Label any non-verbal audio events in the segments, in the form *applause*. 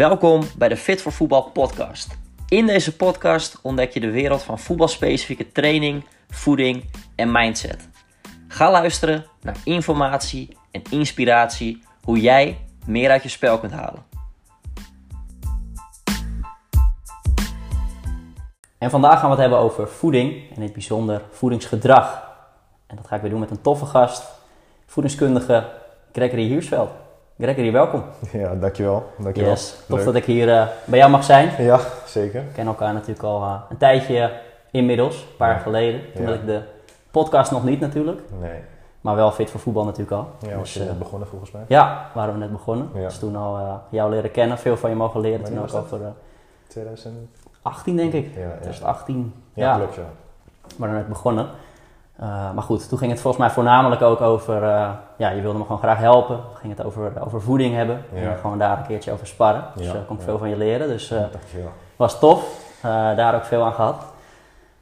Welkom bij de Fit voor Voetbal podcast. In deze podcast ontdek je de wereld van voetbalspecifieke training, voeding en mindset. Ga luisteren naar informatie en inspiratie hoe jij meer uit je spel kunt halen. En vandaag gaan we het hebben over voeding en in het bijzonder voedingsgedrag. En dat ga ik weer doen met een toffe gast, voedingskundige Gregory Hiersveld. Gregory, welkom. Ja, dankjewel. dankjewel. Yes, tof dat ik hier uh, bij jou mag zijn. Ja, zeker. We kennen elkaar natuurlijk al uh, een tijdje inmiddels, een paar jaar geleden. Toen Ja. had ik de podcast nog niet natuurlijk, Nee. maar wel fit voor voetbal natuurlijk al. Ja, was je Dus, net eh, begonnen volgens mij. ja, waren we net begonnen. Ja. Dus toen al eh, jou leren kennen, veel van je mogen leren. Wanneer Toen ook over eh, 2000? 18 denk ik. Ja, ja. 2018. Ja, Ja, klopt ja. maar dan net begonnen. Uh, maar goed, toen ging het volgens mij voornamelijk ook over, uh, ja, je wilde me gewoon graag helpen. Toen ging het over, over voeding hebben Ja. en gewoon daar een keertje over sparren. Dus Ja, daar kon ik ja. veel van je leren. Dus was tof. Daar ook veel aan gehad.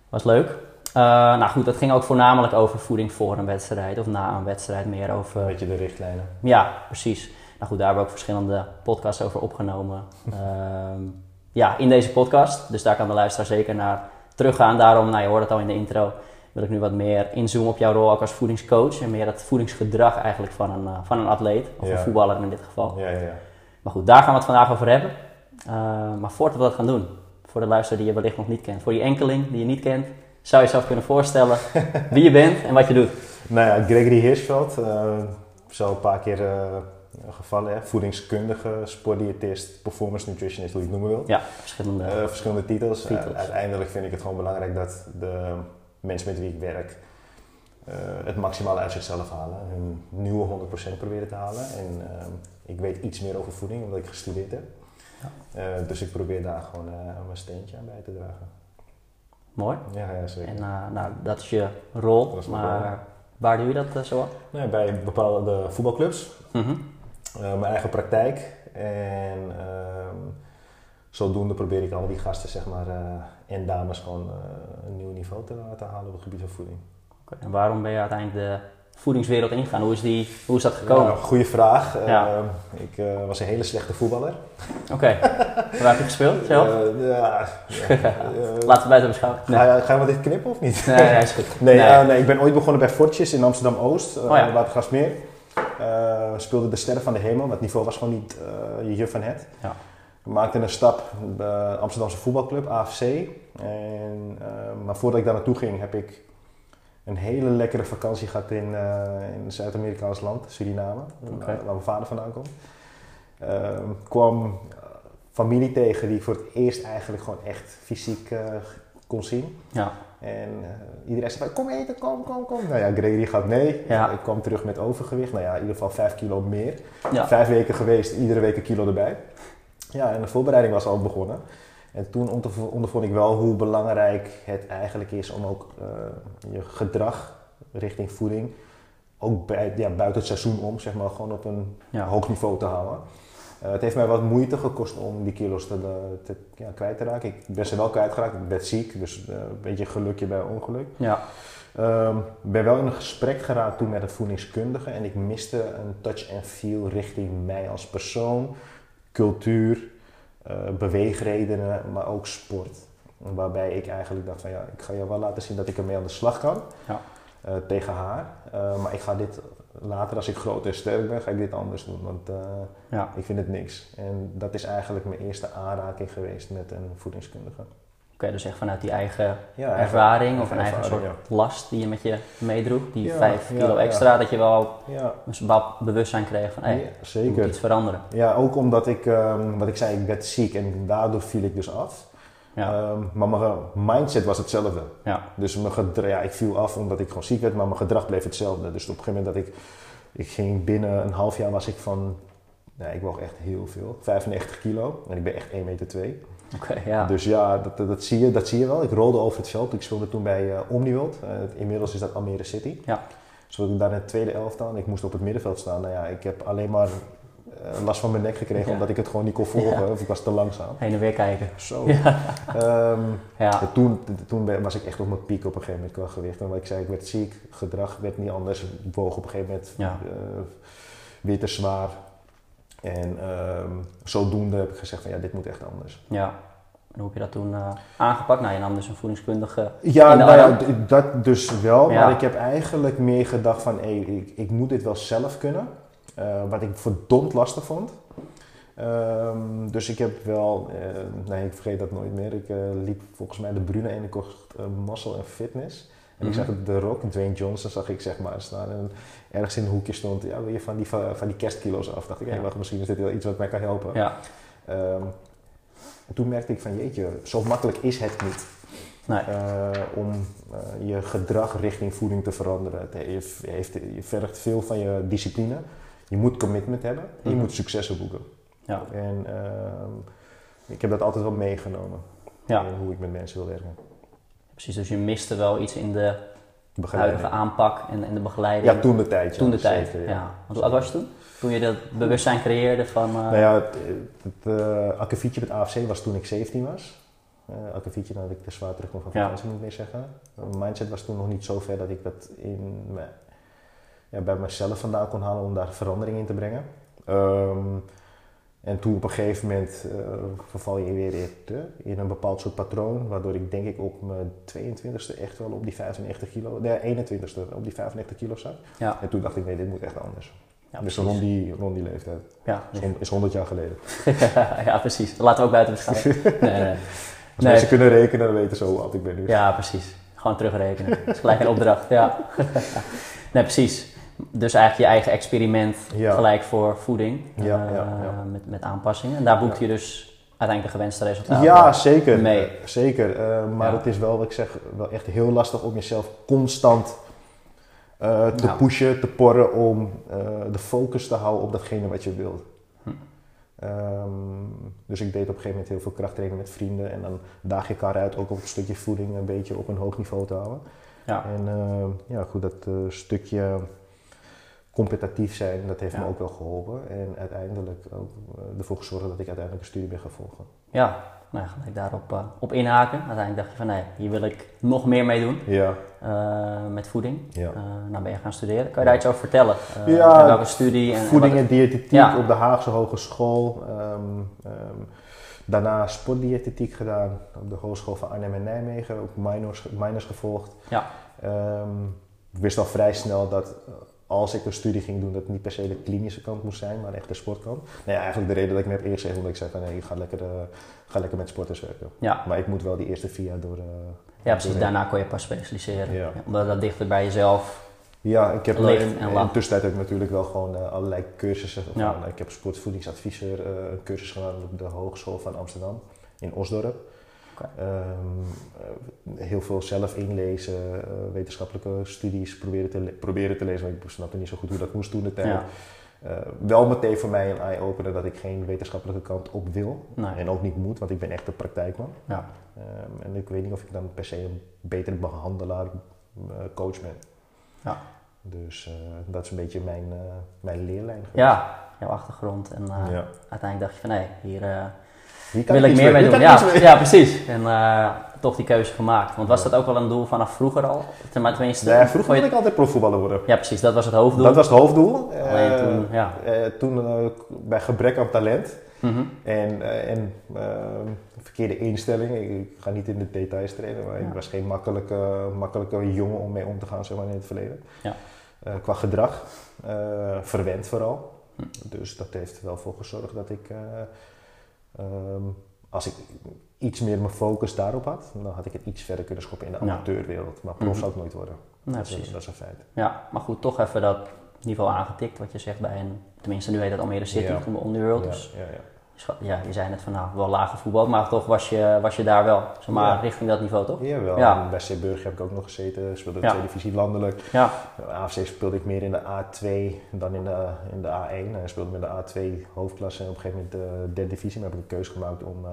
Was leuk. Nou goed, dat ging ook voornamelijk over voeding voor een wedstrijd of na een wedstrijd. Meer over, Een beetje de richtlijnen. ja, precies. Nou goed, daar hebben we ook verschillende podcasts over opgenomen. *laughs* Ehm, ja, in deze podcast. Dus daar kan de luisteraar zeker naar teruggaan. Daarom, nou je hoort het al in de intro, wil ik nu wat meer inzoomen op jouw rol ook als voedingscoach. En meer het voedingsgedrag eigenlijk van een, uh, van een atleet. Of Ja. een voetballer in dit geval. Ja, ja, ja. Maar goed, daar gaan we het vandaag over hebben. Uh, maar voordat we dat gaan doen, voor de luisteraar die je wellicht nog niet kent. Voor die enkeling die je niet kent, zou je jezelf kunnen voorstellen *laughs* wie je bent en wat je doet. Nou ja, Gregory Hirschveld. eh zo een paar keer eh, gevallen. Hè. Voedingskundige, sportdiëtist, performance nutritionist, hoe je het noemen wilt. Ja, verschillende. Eh, verschillende titels. Titels. Eh, uiteindelijk vind ik het gewoon belangrijk dat de mensen met wie ik werk eh, het maximale uit zichzelf halen. Hun nieuwe 100% proberen te halen. En ehm, ik weet iets meer over voeding omdat ik gestudeerd heb. Ja. Eh, dus ik probeer daar gewoon eh, mijn steentje aan bij te dragen. Mooi. Ja, ja zeker. En nou, dat is je rol. Is maar rol. waar doe je dat zo? Nee, bij bepaalde voetbalclubs. Mhm. Mijn eigen praktijk. En ehm, zodoende probeer ik al die gasten zeg maar, uh, en dames gewoon uh, een nieuw niveau te, te halen op het gebied van voeding. Okay. En waarom ben je uiteindelijk de voedingswereld ingegaan? Hoe is, die, hoe is dat gekomen? Ja, goeie vraag. Ja. Uh, ik was een hele slechte voetballer. Oké. Okay. Waar heb je gespeeld zelf? Uh, *laughs* ja, Laten we buiten beschouwen. Nee. Ga, gaan we dit knippen of niet? Nee, nee, is goed. nee, nee. nee, ik ben ooit begonnen bij Fortjes in Amsterdam-Oost, oh, ja. Watergasmeer. Uh, speelde de Sterren van de Hemel, maar het niveau was gewoon niet uh, je juf van het. Ja. We maakten een stap bij Amsterdamse voetbalclub, AFC. En, uh, maar voordat ik daar naartoe ging, heb ik een hele lekkere vakantie gehad in, uh, in Zuid-Amerikaans land, Suriname, okay. waar mijn vader vandaan komt. Ehm, kwam familie tegen die ik voor het eerst eigenlijk gewoon echt fysiek uh, kon zien. Ja. En uh, iedereen zei: Kom eten, kom, kom, kom. Nou ja, Gregory gaat mee. Ja. Ik kwam terug met overgewicht. Nou ja, in ieder geval vijf kilo meer. Ja. Vijf weken geweest, iedere week een kilo erbij. Ja, en de voorbereiding was al begonnen. En toen ondervond ik wel hoe belangrijk het eigenlijk is om ook uh, je gedrag richting voeding, ook bij, ja, buiten het seizoen om, zeg maar, gewoon op een Ja. hoog niveau te houden. Uh, het heeft mij wat moeite gekost om die kilo's te, te ja, kwijt te raken. Ik ben ze wel kwijtgeraakt, ik ben ziek, dus uh, een beetje gelukje bij ongeluk. Ja. Um, ben wel in een gesprek geraakt toen met een voedingskundige en ik miste een touch and feel richting mij als persoon, cultuur, uh, beweegredenen, maar ook sport. Waarbij ik eigenlijk dacht van ja, ik ga je wel laten zien dat ik ermee aan de slag kan ja. uh, tegen haar. Uh, maar ik ga dit later, als ik groot en sterk ben, ga ik dit anders doen. Want ja. ik vind het niks. En dat is eigenlijk mijn eerste aanraking geweest met een voedingskundige. Oké, okay, dus echt vanuit die eigen ja, ervaring of een eigen soort ja. last die je met je meedroeg, die Ja, 5 ja, kilo extra, dat je wel ja. een bepaald bewustzijn kreeg van hé, hey, zeker. moet iets veranderen. Ja, ook omdat ik, um, wat ik zei, ik werd ziek en daardoor viel ik dus af. Um, maar mijn mindset was hetzelfde. Ja. Dus mijn gedrag, ja, ik viel af omdat ik gewoon ziek werd, maar mijn gedrag bleef hetzelfde. Dus op een gegeven moment dat ik, ik ging binnen een half jaar was ik van, nou, ik woog echt heel veel, 95 kilo en ik ben echt 1 meter 2. Okay, ja. Dus ja, dat, dat, dat, zie je, dat zie je wel. Ik rolde over het veld. Ik speelde toen bij uh, Omniworld. Uh, inmiddels is dat Almere City. Ja. Speelde ik daar in het tweede elftal en ik moest op het middenveld staan. Nou ja, ik heb alleen maar uh, last van mijn nek gekregen Ja. omdat ik het gewoon niet kon volgen. Ja. Of ik was te langzaam. Heen en weer kijken. Zo. Ja. Um, *laughs* Ja. toen, was ik echt op mijn piek op een gegeven moment qua gewicht. En wat ik zei, ik werd ziek. Gedrag werd niet anders. Ik woog op een gegeven moment eh, weer te zwaar. En ehm, zodoende heb ik gezegd van ja, dit moet echt anders. Ja. En hoe heb je dat toen eh, aangepakt? Nou, je nam dus een voedingskundige Ja, nou ja, dat dus wel. Ja. Maar ik heb eigenlijk meer gedacht van hé, ik, ik moet dit wel zelf kunnen. Eh, wat ik verdomd lastig vond. Ehm, dus ik heb wel, eh, nee ik vergeet dat nooit meer. Ik liep volgens mij de Brune en ik kocht Muscle en Fitness. En ik Mhm. zag de Rock, Dwayne Johnson zag ik zeg maar staan. En ergens in een hoekje stond, ja wil je van die, van die kerstkilo's af? Dacht ik, wacht, misschien is dit wel iets wat mij kan helpen. Ja. Ehm, en toen merkte ik van jeetje, zo makkelijk is het niet. Nee. Eh, om eh, je gedrag richting voeding te veranderen. Het heeft, heeft, je vergt veel van je discipline. Je moet commitment hebben en je Mhm. moet successen boeken. Ja. En ehm, ik heb dat altijd wel meegenomen. Ja. In hoe ik met mensen wil werken. Precies, dus je miste wel iets in de huidige aanpak en, en de begeleiding. Ja, toen de tijd. ja, Toen de tijd, zeker, ja. Want hoe oud was je toen? Toen je dat bewustzijn creëerde van... eh, Nou ja, het, het eh, akkefietje met AFC was toen ik 17 was. Eh akkefietje nadat ik te zwaar terugkwam van Ja. vakantie, moet ik meer zeggen. Mijn mindset was toen nog niet zo ver dat ik dat in me- ja, bij mezelf vandaan kon halen om daar verandering in te brengen. Ehm, en toen op een gegeven moment eh, verval je weer in, in een bepaald soort patroon, waardoor ik denk ik op mijn 22e echt wel op die 95 kilo, nee 21e op die 95 kilo zat. Ja. En toen dacht ik nee, dit moet echt anders. ja, dus rond die, rond die leeftijd. Ja, Is hon- Is 100 jaar geleden. *laughs* ja, precies. Dat laten we ook buiten beschouwen. *laughs* Nee, nee. Als Nee. mensen kunnen rekenen, dan weten ze hoe oud ik ben nu. Ja, precies. Gewoon terugrekenen. Dat is gelijk een opdracht, ja. *laughs* nee, precies. Dus eigenlijk je eigen experiment Ja. gelijk voor voeding. Ja, eh, ja. Met, met aanpassingen. En daar boekte je dus uiteindelijk de gewenste resultaten. Ja, zeker. mee. Zeker. Eh, maar het is wel, wat ik zeg, wel echt heel lastig om jezelf constant eh, te Ja. pushen, te porren om de focus te houden op datgene wat je wilt. Hm. Ehm, dus ik deed op een gegeven moment heel veel krachttrainen met vrienden en dan daag je elkaar uit ook op het stukje voeding een beetje op een hoog niveau te houden. Ja. En ja, goed, dat stukje competitief zijn, dat heeft Ja. me ook wel geholpen. En uiteindelijk ook eh, ervoor gezorgd dat ik uiteindelijk een studie ben gaan volgen. Ja, nou ja, gelijk daarop eh, op inhaken. Uiteindelijk dacht je van nee, hier wil ik nog meer mee doen Ja, eh, met voeding. ja. Nou ben je gaan studeren. Kan je daar iets over vertellen? Ja, welke studie? En, Voeding en en diëtetiek Ja. op de Haagse Hogeschool. Ehm, ehm, daarna sportdiëtetiek gedaan op de Hogeschool van Arnhem en Nijmegen. Ook minors, minors gevolgd. Ja. Ehm, ik wist al vrij snel dat als ik een studie ging doen, dat het niet per se de klinische kant moest zijn, maar echt de sportkant. Nou ja, eigenlijk de reden dat ik me heb ingezet, omdat ik zei van nee, ik ga lekker, eh, ga lekker met sporters werken. Ja. Maar ik moet wel die eerste vier jaar door. eh, ja, precies. Daarna kon je pas specialiseren. Ja. Ja, omdat dat dichter bij jezelf. Ja, ik heb in, en in tussentijd heb ik natuurlijk wel gewoon eh, allerlei cursussen Ja. gedaan. Ik heb sportvoedingsadviseur een cursus gedaan op de Hogeschool van Amsterdam in Osdorp. Ehm, eh, heel veel zelf inlezen, eh, wetenschappelijke studies proberen te, proberen te lezen, want ik snapte niet zo goed hoe dat moest toen de tijd. Ja. Eh, wel meteen voor mij een eye-opener dat ik geen wetenschappelijke kant op wil. Nee. En ook niet moet, want ik ben echt een praktijkman. Ja. Ehm, en ik weet niet of ik dan per se een betere behandelaar, eh, coach ben. Ja. Dus dat is een beetje mijn, mijn leerlijn geweest. ja, jouw achtergrond. En Ja. uiteindelijk dacht je van nee, hier Hier wil ik meer mee doen. Ja, mee. ja, precies. En eh, toch die keuze gemaakt. Want was Ja. dat ook wel een doel vanaf vroeger al? Tenminste, Nee, vroeger wilde ik altijd profvoetballer worden. Ja, precies. Dat was het hoofddoel. Dat was het hoofddoel. Alleen Eh, toen, ja. eh, toen bij gebrek aan talent Mhm. en, en verkeerde instelling. Ik, ik ga niet in de details treden, maar Ja. ik was geen makkelijke, makkelijke jongen om mee om te gaan zeg maar, in het verleden. Ja. Qua gedrag, verwend vooral. Hm. Dus dat heeft er wel voor gezorgd dat ik, eh, ehm, als ik iets meer mijn focus daarop had, dan had ik het iets verder kunnen schoppen in de amateurwereld. Maar prof Mhm. zou ik nooit worden. Nee, dat, is, dat een feit. Ja, maar goed, toch even dat niveau aangetikt wat je zegt bij een, tenminste nu heet het Almere City, Ja. Underworld. Ja, Dus ja, ja. Je schat- ja, je zei net van nou, wel lage voetbal, maar toch was je, was je daar wel, zeg maar, Ja. richting dat niveau toch? Jawel, Ja. en bij Zeeburg heb ik ook nog gezeten. Speelde de Ja. tweede divisie landelijk. Ja, AFC speelde ik meer in de A2 dan in de, in de A1. En speelde met de A2 hoofdklasse en op een gegeven moment de derde divisie. Maar heb ik een keuze gemaakt om eh,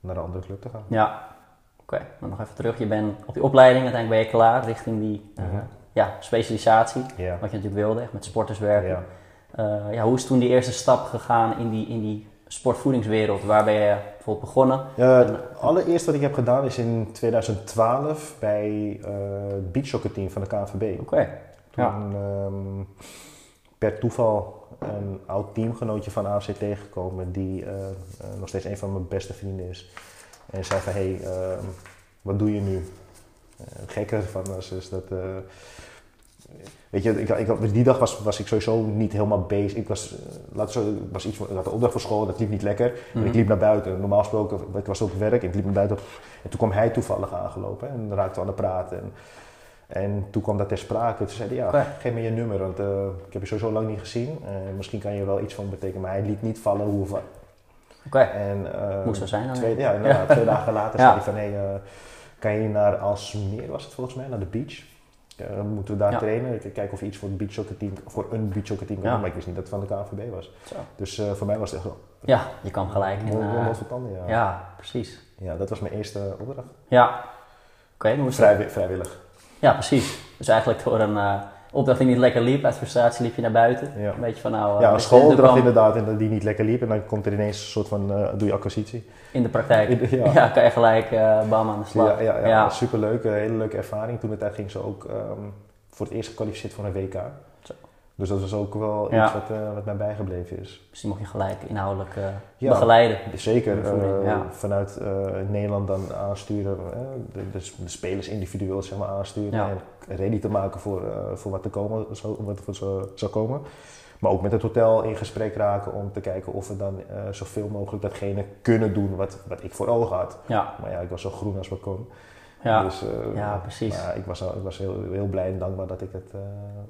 naar een andere club te gaan. ja. Oké, maar nog even terug. Je bent op die opleiding, uiteindelijk ben je klaar richting die eh, Mhm. ja, specialisatie, wat je natuurlijk wilde, echt met sporters werken. Eh, ja, hoe is toen die eerste stap gegaan in die, in die sportvoedingswereld? Waar ben je bijvoorbeeld begonnen? Ja, het allereerste wat ik heb gedaan is in 2012 bij eh het beachsoccerteam van de KNVB. Oké, Toen, Ja. ehm, per toeval een oud teamgenootje van AFC tegengekomen die eh, eh, nog steeds een van mijn beste vrienden is. En zei van, hé, hey, ehm, wat doe je nu? Het gekke ervan was is dat... eh, weet je, ik, ik, die dag was, was ik sowieso niet helemaal bezig. Ik was, uh, laat zo, was iets, ik had een opdracht voor school, dat liep niet lekker. Mhm. Ik liep naar buiten. Normaal gesproken, ik was op werk en ik liep naar buiten. En toen kwam hij toevallig aangelopen en we aan het praten. En, en toen kwam dat ter sprake. Toen zei hij, ja, geef me je nummer, want eh, ik heb je sowieso lang niet gezien. Eh, misschien kan je wel iets van betekenen. Maar hij liet niet vallen hoe of wat. Oké, En, eh, moet zo zijn dan. Twee, ja, inderdaad, *laughs* twee dagen later Ja. zei hij van, hé, eh, kan je naar Alsmeer, was het volgens mij, naar de beach? Eh, moeten we daar Ja. trainen? Ik kijken of je iets voor, het beachsoccerteam, voor een beachsoccerteam kan Ja. maar ik wist niet dat het van de KNVB was. Zo. Dus eh, voor mij was het echt Ja, je kwam gelijk voor tanden, ja. ja, precies. Ja, dat was mijn eerste opdracht. Ja. Oké, dat? Vrij, vrijwillig. Ja, precies. Dus eigenlijk door een opdracht die niet lekker liep, uit frustratie liep je naar buiten. Ja. Een beetje van nou... eh, Ja, een schoolopdracht kwam inderdaad, en die niet lekker liep. En dan komt er ineens een soort van, eh, doe je acquisitie. In de praktijk. In de- ja. *laughs* ja. kan je gelijk eh bam aan de slag. Ja, ja, ja, superleuk. Een hele leuke ervaring. Toen de tijd ging ze ook ehm, voor het eerst gekwalificeerd voor een WK. Dus dat was ook wel Ja. iets wat, eh, wat mij bijgebleven is. Dus die mocht je gelijk inhoudelijk eh, Ja. begeleiden. Zeker Voeding, eh, ja. vanuit Nederland dan aansturen, de, de, spelers individueel zeg maar, aansturen en ready te maken voor, voor wat er komen, zo, wat er zo, zou komen. Maar ook met het hotel in gesprek raken om te kijken of we dan zoveel mogelijk datgene kunnen doen wat, wat ik voor ogen had. Maar ja, ik was zo groen als wat kon. Ja. Dus, eh, Ja, precies. maar ik was, ik was heel, heel blij en dankbaar dat, ik het, eh,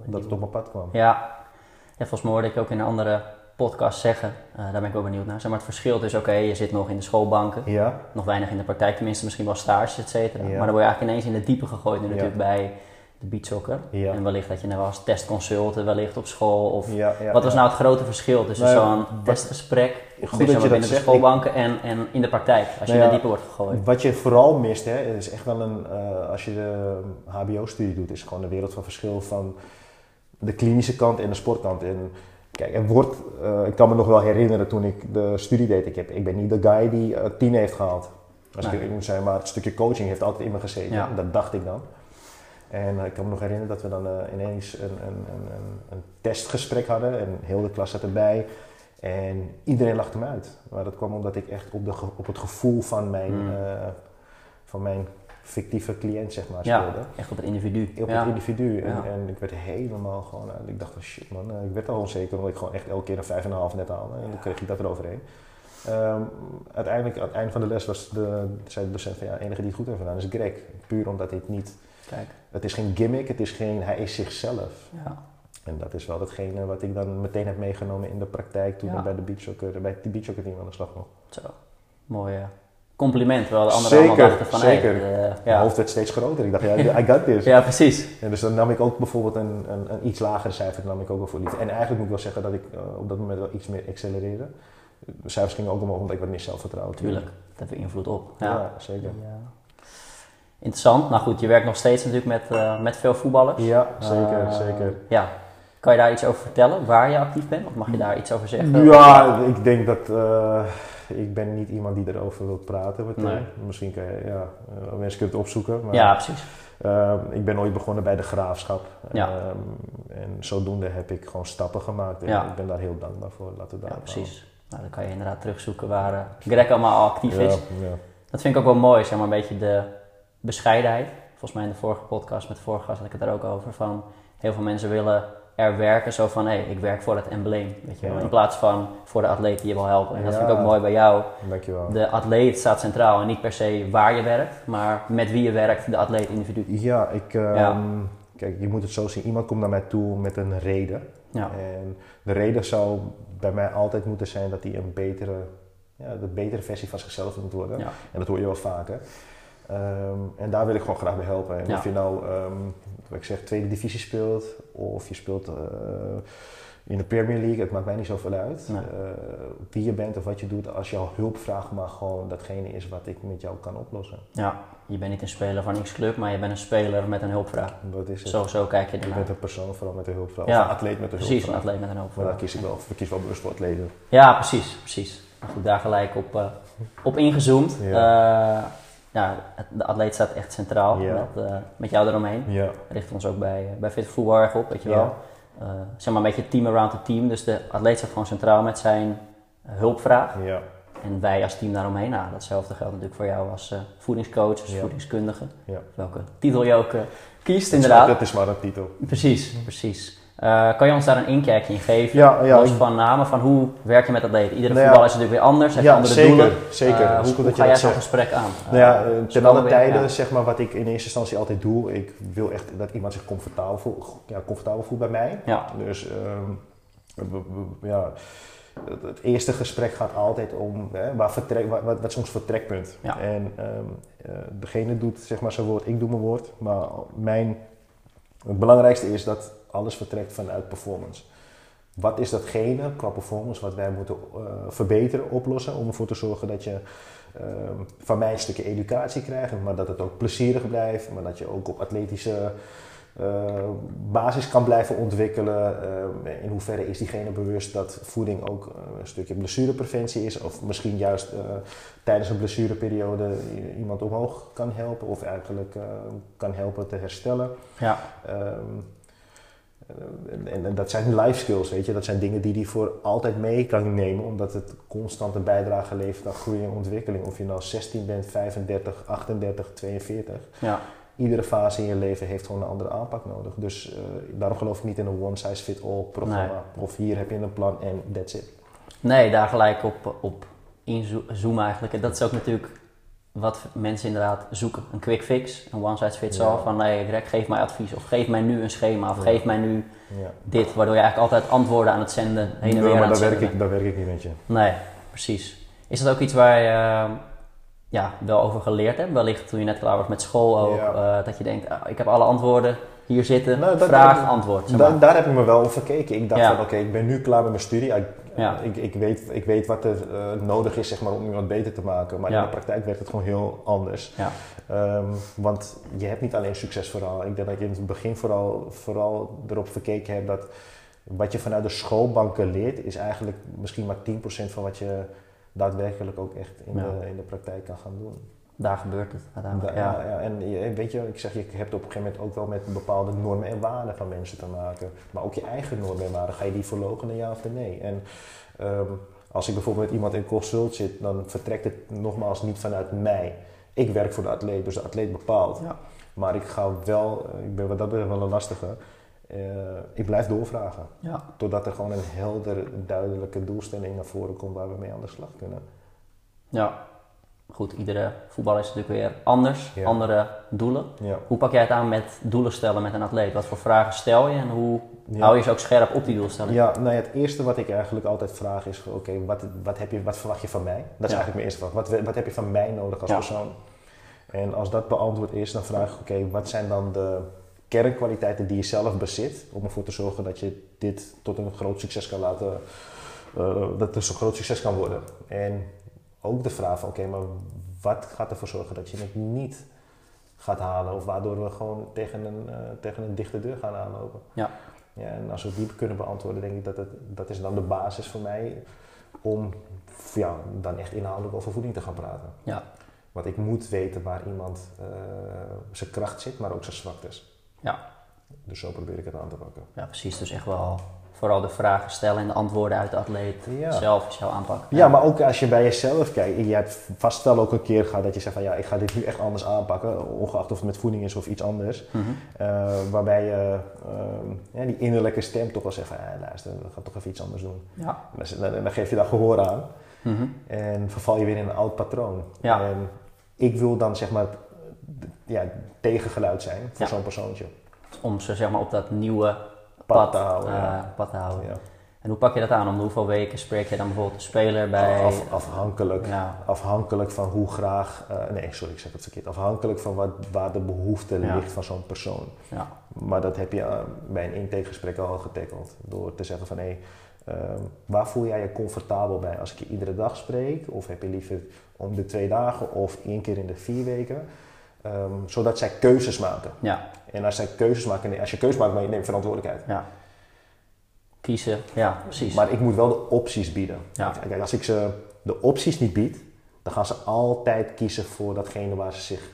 dat het op mijn pad kwam. Ja. ja, volgens mij hoorde ik ook in een andere podcast zeggen, eh, daar ben ik wel benieuwd naar. Zeg maar, het verschil is, oké, je zit nog in de schoolbanken, Ja, nog weinig in de praktijk, tenminste misschien wel stages, et cetera. Ja. Maar dan word je eigenlijk ineens in de diepe gegooid nu natuurlijk bij de beatsoccer. ja. En wellicht dat je nou als testconsulten wellicht op school of... ja, ja, Wat was nou het grote verschil tussen Nou zo'n testgesprek, Goed dat je dat de zegt. schoolbanken en, en in de praktijk, als je Nou de ja, diepe wordt gegooid? Wat je vooral mist, hè, is echt wel een, eh, als je de HBO-studie doet, is gewoon een wereld van verschil van de klinische kant en de sportkant. En kijk, er wordt, eh, ik kan me nog wel herinneren toen ik de studie deed, ik, heb, ik ben niet de guy die eh, tien heeft gehaald. Als ik Nee. moet zijn, maar het stukje coaching heeft altijd in me gezeten. Ja. Dat dacht ik dan. En ik kan me nog herinneren dat we dan ineens een, een, een, een, een testgesprek hadden en heel de klas zat erbij. En iedereen lachte me uit. Maar dat kwam omdat ik echt op, de, op het gevoel van mijn, Mm. eh, van mijn fictieve cliënt zeg maar Ja, speelde. echt op het individu. Op ja. het individu. En, Ja. en ik werd helemaal gewoon... eh, ik dacht van shit man, eh, ik werd al onzeker omdat ik gewoon echt elke keer een vijf en een half net haalde. En dan kreeg ik dat eroverheen. Ehm, uiteindelijk, aan het einde van de les was de, zei de docent van ja, de enige die het goed heeft gedaan is Greg. Puur omdat dit niet... Kijk, Het is geen gimmick, het is geen... Hij is zichzelf. ja. En dat is wel datgene wat ik dan meteen heb meegenomen in de praktijk toen Ja. ik bij de beachsoccer, bij het beachsoccer team aan de slag mocht. Zo, mooi eh, compliment. Terwijl de anderen Zeker, allemaal dachten van, zeker. hey, eh, Mijn ja. hoofd werd steeds groter. Ik dacht, ja, I got this. *laughs* ja, precies. En dus dan nam ik ook bijvoorbeeld een, een, een iets lagere cijfer, nam ik ook wel voor lief. En eigenlijk moet ik wel zeggen dat ik eh, op dat moment wel iets meer accelereerde. De cijfers gingen ook omhoog omdat ik wat meer zelfvertrouwen. Tuurlijk, dat heeft invloed op. Ja, Ja. zeker. Ja. Interessant. Nou goed, je werkt nog steeds natuurlijk met, eh, met veel voetballers. Ja, zeker, zeker. Ja. Kan je daar iets over vertellen, waar je actief bent? Of mag je daar iets over zeggen? Ja, ik denk dat eh, ik ben niet iemand die erover wil praten. Nee. Misschien kan je, ja, mensen kunnen het opzoeken. Maar, Ja, precies. eh, ik ben ooit begonnen bij de graafschap. Ja. Ehm, en zodoende heb ik gewoon stappen gemaakt. En Ja. ik ben daar heel dankbaar voor. Laten we Ja, daar precies. Nou, dan kan je inderdaad terugzoeken waar eh, Greg allemaal al actief Ja, is. ja. Dat vind ik ook wel mooi, zeg maar, een beetje de bescheidenheid. Volgens mij in de vorige podcast met de vorige gast had ik het daar ook over. Van heel veel mensen willen er werken zo van, hé, hey, ik werk voor het embleem. Weet je wel? Ja. In plaats van voor de atleet die je wil helpen. En dat vind ik ook mooi bij jou. Dankjewel. De atleet staat centraal en niet per se waar je werkt, maar met wie je werkt, de atleet individu. Ja, ik, ehm, Ja. kijk, je moet het zo zien. Iemand komt naar mij toe met een reden. En de reden zou bij mij altijd moeten zijn dat hij een betere, ja, de betere versie van zichzelf moet worden. En dat hoor je wel vaker. Ehm, en daar wil ik gewoon graag bij helpen. En Ja. of je nou, ehm, wat ik zeg, tweede divisie speelt of je speelt eh, in de Premier League, het maakt mij niet zoveel uit. Nee. Eh, wie je bent of wat je doet, als je al hulp vraagt, maar gewoon datgene is wat ik met jou kan oplossen. ja. Je bent niet een speler van X-Club, maar je bent een speler met een hulpvraag. Dat is het. Zo, zo kijk je Je ernaar. bent een persoon vooral met een hulpvraag. Ja. Of een atleet met een Precies, een hulpvraag. atleet met een Maar hulpvraag. daar kies ik wel, ik kies wel bewust voor atleten. Ja, precies, precies. Maar goed, daar gelijk op, eh, op ingezoomd. Ja. Ja, de atleet staat echt centraal Ja. met, eh, met jou eromheen. Ja. Richt ons ook bij, eh, bij Fit Voetbal erg op, weet je Ja. wel. eh, zeg maar een beetje team around the team. Dus de atleet staat gewoon centraal met zijn hulpvraag. Ja. En wij als team daaromheen. Nou, datzelfde geldt natuurlijk voor jou als eh, voedingscoach, als voedingskundige. Welke titel je ook kiest, Dat is maar- inderdaad. Dat is maar een titel. Precies, precies. Eh, kan je ons daar een inkijkje in geven? Ja, ja, Los ik- van namen, van hoe werk je met atleten? Iedere Nou ja, voetballer is natuurlijk weer anders, heeft ja, andere zeker, doelen. zeker. Eh, hoe dat je ga jij dat zo'n gesprek aan? Nou ja, Eh, ten alle tijden, ja. zeg maar, wat ik in eerste instantie altijd doe, ik wil echt dat iemand zich comfortabel voelt, ja, comfortabel voelt bij mij. Ja, Dus ehm, ja, het, eerste gesprek gaat altijd om hè, waar vertrek, wat, wat, wat is ons vertrekpunt. Ja. En ehm, eh, degene doet zeg maar zijn woord, ik doe mijn woord. Maar mijn, het belangrijkste is dat alles vertrekt vanuit performance. Wat is datgene qua performance wat wij moeten eh, verbeteren, oplossen om ervoor te zorgen dat je ehm, van mij een stukje educatie krijgt, maar dat het ook plezierig blijft, maar dat je ook op atletische eh, basis kan blijven ontwikkelen. Eh, in hoeverre is diegene bewust dat voeding ook eh, een stukje blessurepreventie is, of misschien juist tijdens een blessureperiode iemand omhoog kan helpen, of eigenlijk kan helpen te herstellen. ja, Ehm, en, en- en dat zijn life skills, weet je. Dat zijn dingen die hij voor altijd mee kan nemen, omdat het constant een bijdrage levert aan groei en ontwikkeling. Of je nou 16 bent, 35, 38, 42. ja. Iedere fase in je leven heeft gewoon een andere aanpak nodig. Dus eh, daarom geloof ik niet in een one-size-fit-all programma. Of hier heb je een plan en that's it. Nee, daar gelijk op, op inzoomen eigenlijk. En dat is ook natuurlijk wat mensen inderdaad zoeken. Een quick fix, een one size fits all. Ja. Van nee, Greg, geef mij advies. Of geef mij nu een schema. Of Ja. geef mij nu Ja. dit. Waardoor je eigenlijk altijd antwoorden aan het zenden, heen en weer aan maar het daar werk, ik, daar werk ik niet met je. Nee, precies. Is dat ook iets waar je eh, ja, wel over geleerd hebt? Wellicht toen je net klaar was met school ook. Eh, dat je denkt, ah, ik heb alle antwoorden hier zitten. Nou, dat- Vraag, dat- antwoord. Zeg Da- maar. daar heb ik me wel op verkeken. Ik dacht van oké, ik ben nu klaar met mijn studie. Ja. ik, ik, weet, ik weet wat er eh, nodig is zeg maar, om iemand beter te maken. Maar Ja. in de praktijk werkt het gewoon heel anders. Ja. Ehm, want je hebt niet alleen succesverhaal. Ik denk dat je in het begin vooral, vooral erop verkeken hebt dat wat je vanuit de schoolbanken leert, is eigenlijk misschien maar 10% van wat je daadwerkelijk ook echt in, de, in de praktijk kan gaan doen. Daar gebeurt het uiteindelijk. Da- Ja. ja, ja, en weet je, ik zeg, je hebt op een gegeven moment ook wel met bepaalde normen en waarden van mensen te maken. Maar ook je eigen normen en waarden, ga je die verloochenen, ja of nee? En ehm, als ik bijvoorbeeld met iemand in consult zit, dan vertrekt het nogmaals niet vanuit mij. Ik werk voor de atleet, dus de atleet bepaalt. Ja. Maar ik ga wel, ik ben wat dat betreft wel een lastige, eh, ik blijf doorvragen. Ja. Totdat er gewoon een helder, duidelijke doelstelling naar voren komt waar we mee aan de slag kunnen. ja. Goed, iedere voetballer is natuurlijk weer anders. Ja. Andere doelen. Ja. Hoe pak jij het aan met doelen stellen met een atleet? Wat voor vragen stel je en hoe Ja. hou je ze ook scherp op die doelstelling? Ja, nou ja, het eerste wat ik eigenlijk altijd vraag is: oké, wat, wat, heb je, wat verwacht je van mij? Dat is eigenlijk mijn eerste vraag. Wat, wat heb je van mij nodig als persoon? En als dat beantwoord is, dan vraag ik: oké, wat zijn dan de kernkwaliteiten die je zelf bezit om ervoor te zorgen dat je dit tot een groot succes kan laten, eh, dat het een groot succes kan worden? En ook de vraag van: oké, maar wat gaat ervoor zorgen dat je het niet gaat halen of waardoor we gewoon tegen een, eh, tegen een dichte deur gaan aanlopen? Ja. Ja, en als we die kunnen beantwoorden, denk ik dat het, dat is dan de basis voor mij om ja, dan echt inhoudelijk over voeding te gaan praten. Ja. Want ik moet weten waar iemand eh, zijn kracht zit, maar ook zijn zwaktes. Ja. Dus zo probeer ik het aan te pakken. Ja, precies. Dus echt wel vooral de vragen stellen en de antwoorden uit de atleet Ja. zelf is jouw aanpak. Ja, maar ook als je bij jezelf kijkt. Je hebt vast wel ook een keer gehad dat je zegt van ja, ik ga dit nu echt anders aanpakken. Ongeacht of het met voeding is of iets anders. Mhm. Eh, waarbij je ehm, ja, die innerlijke stem toch wel zegt van ja, luister, we gaan toch even iets anders doen. Ja. Dan, dan, dan geef je daar gehoor aan. Mhm. En verval je weer in een oud patroon. Ja. En ik wil dan zeg maar ja, tegengeluid zijn voor zo'n persoontje. Om ze zeg maar op dat nieuwe Pad pad, te houden, eh, ja. pad te houden. Ja. En hoe pak je dat aan? Om hoeveel weken spreek je dan bijvoorbeeld de speler bij... Af- afhankelijk, Ja. afhankelijk van hoe graag, eh, nee sorry ik zeg het verkeerd, afhankelijk van wat, waar de behoefte Ja. ligt van zo'n persoon. Ja. Maar dat heb je eh, bij een intakegesprek al getackeld. Door te zeggen van hé, ehm, waar voel jij je comfortabel bij? Als ik je iedere dag spreek, of heb je liever om de twee dagen of één keer in de vier weken? Ehm, zodat zij keuzes maken. Ja. En als zij keuzes maken, als je keuzes maakt, maar je neemt verantwoordelijkheid. Ja. Kiezen. Ja, precies. Maar ik moet wel de opties bieden. Ja. Kijk, als ik ze de opties niet bied, dan gaan ze altijd kiezen voor datgene waar ze zich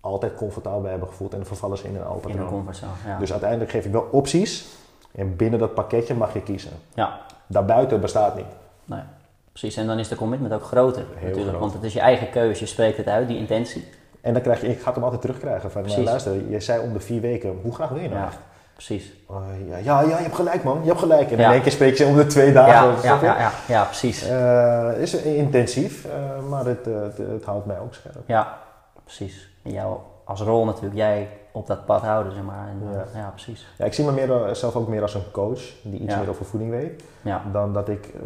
altijd comfortabel bij hebben gevoeld. En dan vervallen ze in een oud in een comfortzone. Ja. Dus uiteindelijk geef ik wel opties, En binnen dat pakketje mag je kiezen. Ja, Daarbuiten bestaat niet. nee, precies. En dan is de commitment ook groter natuurlijk. groot. Want het is je eigen keuze, je spreekt het uit, die intentie. En dan krijg je, ik ga het hem altijd terugkrijgen. Van, Precies. luister, je zei om de vier weken, hoe graag wil je nou Ja, echt? precies. Oh, ja, ja, ja, je hebt gelijk man, je hebt gelijk. En in één keer spreek je om de twee dagen. Ja, ja, ja, ja, ja, precies. Eh, is intensief, eh, maar het, eh, het, het houdt mij ook scherp. Ja, precies. En jou als rol natuurlijk, jij op dat pad houden, zeg maar. En, eh, Ja. ja. precies. Ja, ik zie me meer, eh, zelf ook meer als een coach die iets meer over voeding weet, Ja, dan dat ik eh,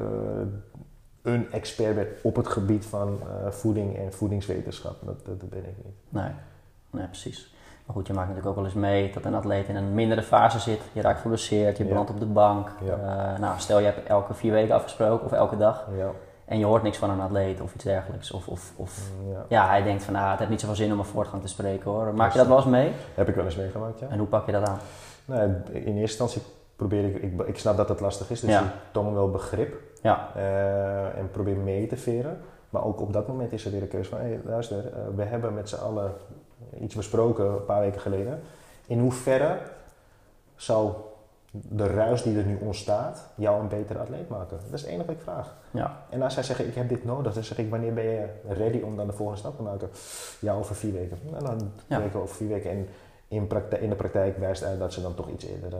een expert ben op het gebied van eh, voeding en voedingswetenschap. Dat, dat, dat ben ik niet. nee. nee, precies. Maar goed, je maakt natuurlijk ook wel eens mee dat een atleet in een mindere fase zit. Je raakt geblesseerd, je Ja. belandt op de bank. Ja. Eh, nou, stel je hebt elke vier weken afgesproken of elke dag. Ja, En je hoort niks van een atleet of iets dergelijks. Of, of, of ja. hij denkt van, ah, het heeft niet zoveel zin om een voortgang te spreken hoor. Maak je dat wel eens mee? Heb ik wel eens meegemaakt, ja. En hoe pak je dat aan? Nou, in eerste instantie probeer ik, ik, ik snap dat het lastig is, dus ik toon wel begrip Ja, eh, en probeer mee te veren. Maar ook op dat moment is er weer een keuze van, hey, luister, eh, we hebben met z'n allen iets besproken een paar weken geleden. In hoeverre zou de ruis die er nu ontstaat jou een betere atleet maken? Dat is het enige wat ik vraag. ja, En als zij zeggen, ik heb dit nodig, dan zeg ik, wanneer ben je ready om dan de volgende stap te maken? Ja, over vier weken. Nou, dan Ja. weken over vier weken. En in, in de praktijk wijst uit dat ze dan toch iets eerder eh,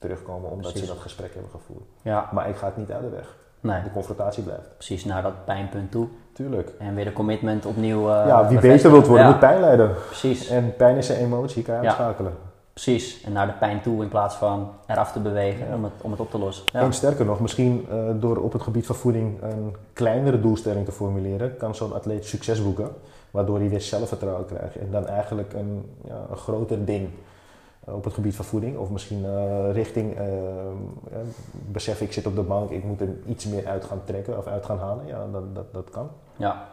terugkomen, omdat Precies. ze dat gesprek hebben gevoerd. ja, Maar ik ga het niet uit de weg. nee, De confrontatie blijft. precies naar dat pijnpunt toe. Tuurlijk. En weer de commitment opnieuw. eh, ja, wie beter wilt worden Ja, moet pijn lijden. Precies, En pijn is een emotie, kan je Ja. uitschakelen. precies. En naar de pijn toe in plaats van eraf te bewegen Ja. om, het, om het op te lossen. Ja, En sterker nog, misschien eh, door op het gebied van voeding een kleinere doelstelling te formuleren, kan zo'n atleet succes boeken, waardoor hij weer zelfvertrouwen krijgt. En dan eigenlijk een, ja, een groter ding op het gebied van voeding, of misschien eh, richting eh, eh, besef ik zit op de bank, ik moet er iets meer uit gaan trekken of uit gaan halen. Ja, dat, dat, dat kan. ja.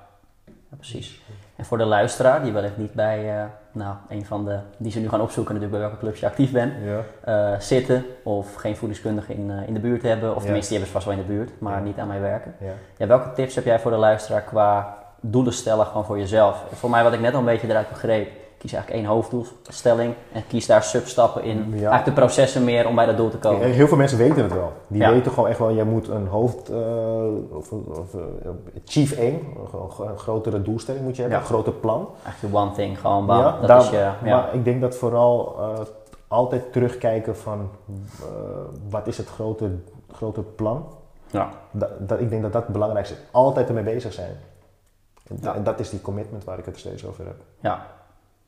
Ja, precies. En voor de luisteraar, die wellicht niet bij eh, nou, een van de, die ze nu gaan opzoeken, natuurlijk bij welke clubs je actief bent, Ja. eh, zitten of geen voedingskundige in, eh, in de buurt hebben, of tenminste die hebben ze vast wel in de buurt, maar niet aan mij werken. Ja. Ja, welke tips heb jij voor de luisteraar qua doelen stellen gewoon voor jezelf? Voor mij wat ik net al een beetje eruit begreep, kies eigenlijk één hoofddoelstelling en kies daar substappen in. Ja. Eigenlijk de processen meer om bij dat doel te komen. Heel veel mensen weten het wel. Die Ja. weten gewoon echt wel, jij moet een hoofd, eh, of, of chief aim, een, een grotere doelstelling moet je hebben, Ja. een groter plan. Eigenlijk je one thing, gewoon bam. Ja, dat daar- is je, ja. Maar ik denk dat vooral eh, altijd terugkijken van eh, wat is het grote, grote plan. ja. Dat, dat, ik denk dat dat het belangrijkste is. Altijd ermee bezig zijn. En, dat is die commitment waar ik het steeds over heb. ja.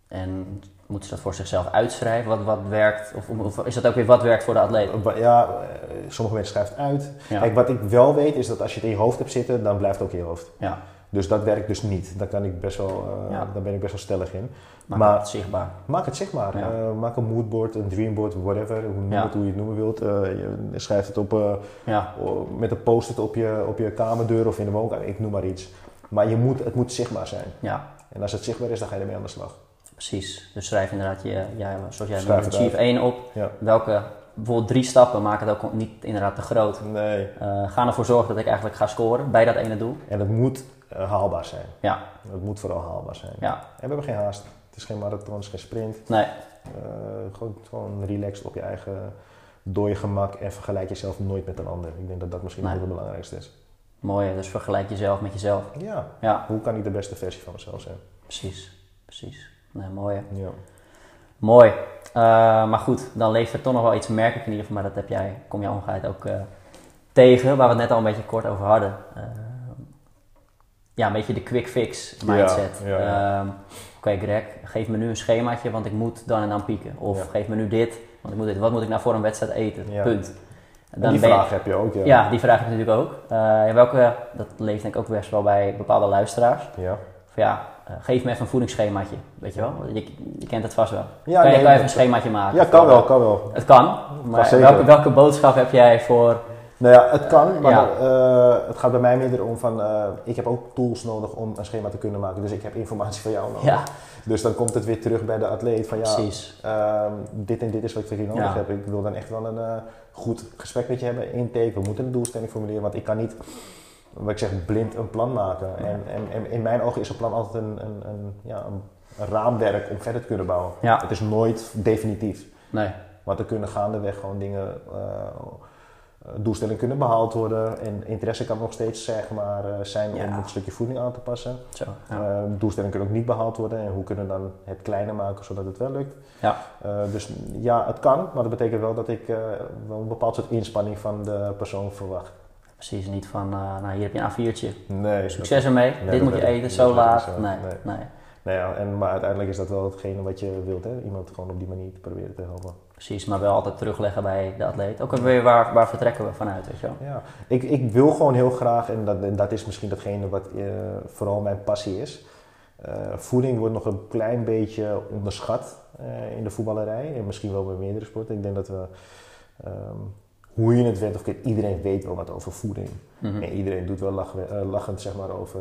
En moeten ze dat voor zichzelf uitschrijven, wat, wat werkt? Of, of is dat ook weer wat werkt voor de atleet? Wa- Ja, eh, sommige mensen schrijven het uit. Ja. Kijk, wat ik wel weet is dat als je het in je hoofd hebt zitten, dan blijft het ook in je hoofd. Ja, Dus dat werkt dus niet. Daar, kan ik best wel, eh, Ja. daar ben ik best wel stellig in. maak Maar- het zichtbaar. Maak het zichtbaar. Ja. Eh, maak een moodboard, een dreamboard, whatever. Hoe, noem Ja. het, hoe je het noemen wilt. Eh, je schrijft het op, eh, met een post-it op je, op je kamerdeur of in de woonkamer. Ik noem maar iets. Maar je moet, het moet zichtbaar zijn. ja, En als het zichtbaar is, dan ga je ermee aan de slag. Precies. Dus schrijf inderdaad je, ja, zoals jij Schrijf noemt, het Chief 1 op. Ja. Welke, bijvoorbeeld drie stappen, maak het ook niet inderdaad te groot. Nee. Eh, ga ervoor zorgen dat ik eigenlijk ga scoren bij dat ene doel. En het moet eh, haalbaar zijn. Ja, Het moet vooral haalbaar zijn. ja, En we hebben geen haast. Het is geen marathon, het is geen sprint. nee, Eh, gewoon, gewoon relaxed op je eigen dode gemak en vergelijk jezelf nooit met een ander. Ik denk dat dat misschien Nee. het belangrijkste is. mooi. Dus vergelijk jezelf met jezelf. Ja, Ja, hoe kan ik de beste versie van mezelf zijn? precies, precies. Nee, mooi. Ja. Mooi. Eh, maar goed, dan leeft er toch nog wel iets merkelijk in ieder geval, maar dat heb jij, kom jij ongeheid ook eh, tegen, waar we het net al een beetje kort over hadden. Eh, ja, een beetje de quick fix mindset. Ja, ja, ja. Ehm, Oké Greg, geef me nu een schemaatje, want ik moet dan en dan pieken. Of geef me nu dit, want ik moet dit. Wat moet ik nou voor een wedstrijd eten? Punt. En die je- vraag heb je ook, ja. ja, die vraag heb ik natuurlijk ook. Welke, dat leeft denk ik ook best wel bij bepaalde luisteraars. Ja. Van ja, eh, geef me even een voedingsschemaatje, weet je wel? Je, je kent het vast wel. Ja, kan je, nee, kan je even een schemaatje maken? Ja, kan wel, kan wel. Het kan, maar welke, welke boodschap heb jij voor... Nou ja, het kan, maar Ja. eh, het gaat bij mij meer erom van, eh, ik heb ook tools nodig om een schema te kunnen maken. Dus ik heb informatie van jou nodig. Ja, Dus dan komt het weer terug bij de atleet van ja, precies. ehm, dit en dit is wat ik voor je nodig Ja. heb. Ik wil dan echt wel een goed gesprek met je hebben, intake. We moeten een doelstelling formuleren, want ik kan niet, wat ik zeg, blind een plan maken. En, en, en in mijn ogen is een plan altijd een, een, een, ja, een, raamwerk om verder te kunnen bouwen. Ja, Het is nooit definitief. nee. Want er kunnen gaandeweg gewoon dingen, uh, doelstellingen kunnen behaald worden. En interesse kan nog steeds zeg maar, zijn om een stukje voeding aan te passen. Zo, ja. doelstellingen kunnen ook niet behaald worden. En hoe kunnen we dan het kleiner maken zodat het wel lukt. Ja. dus ja, het kan. Maar dat betekent wel dat ik wel een bepaald soort inspanning van de persoon verwacht. Precies, niet van, nou hier heb je een A4'tje. Nee. Succes ermee, dit moet je eten, zo laat. nee, nee. Nou ja, en, maar uiteindelijk is dat wel hetgene wat je wilt, hè? iemand gewoon op die manier te proberen te helpen. Precies, maar wel altijd terugleggen bij de atleet. Ook weer waar, waar vertrekken we vanuit, weet je wel? Ja, ik, ik wil gewoon heel graag, en dat, dat is misschien datgene wat uh, vooral mijn passie is. Uh, voeding wordt nog een klein beetje onderschat in de voetballerij en misschien wel bij meerdere sporten. Ik denk dat we, um, hoe je het went of iedereen weet wel wat over voeding. Mm -hmm. En iedereen doet wel lach, lachend zeg maar over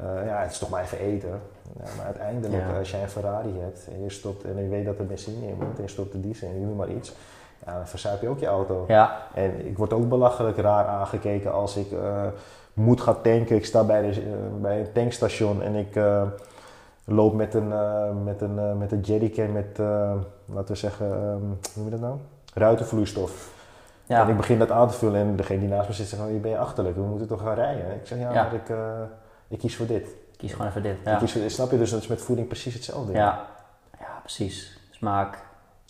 uh, ja, het is toch maar even eten. Ja, maar uiteindelijk, als jij een Ferrari hebt en je stopt en je weet dat er benzine in moet en je stopt de diesel en je doet maar iets, ja, dan verzuip je ook je auto. Ja. En ik word ook belachelijk raar aangekeken als ik moet gaan tanken. Ik sta bij, de, bij een tankstation en ik loop met een, met een, met een jerrycan met, laten we zeggen, um, hoe noem je dat nou? Ruitenvloeistof. Ja. En ik begin dat aan te vullen en degene die naast me zit zegt, oh, je bent achterlijk, we moeten toch gaan rijden. Ik zeg, ja, ja. maar ik ik kies voor dit. Ik kies gewoon even dit. Ja. kies voor dit. Snap je? Dus dat is met voeding precies hetzelfde. Ja, ja precies. Smaak.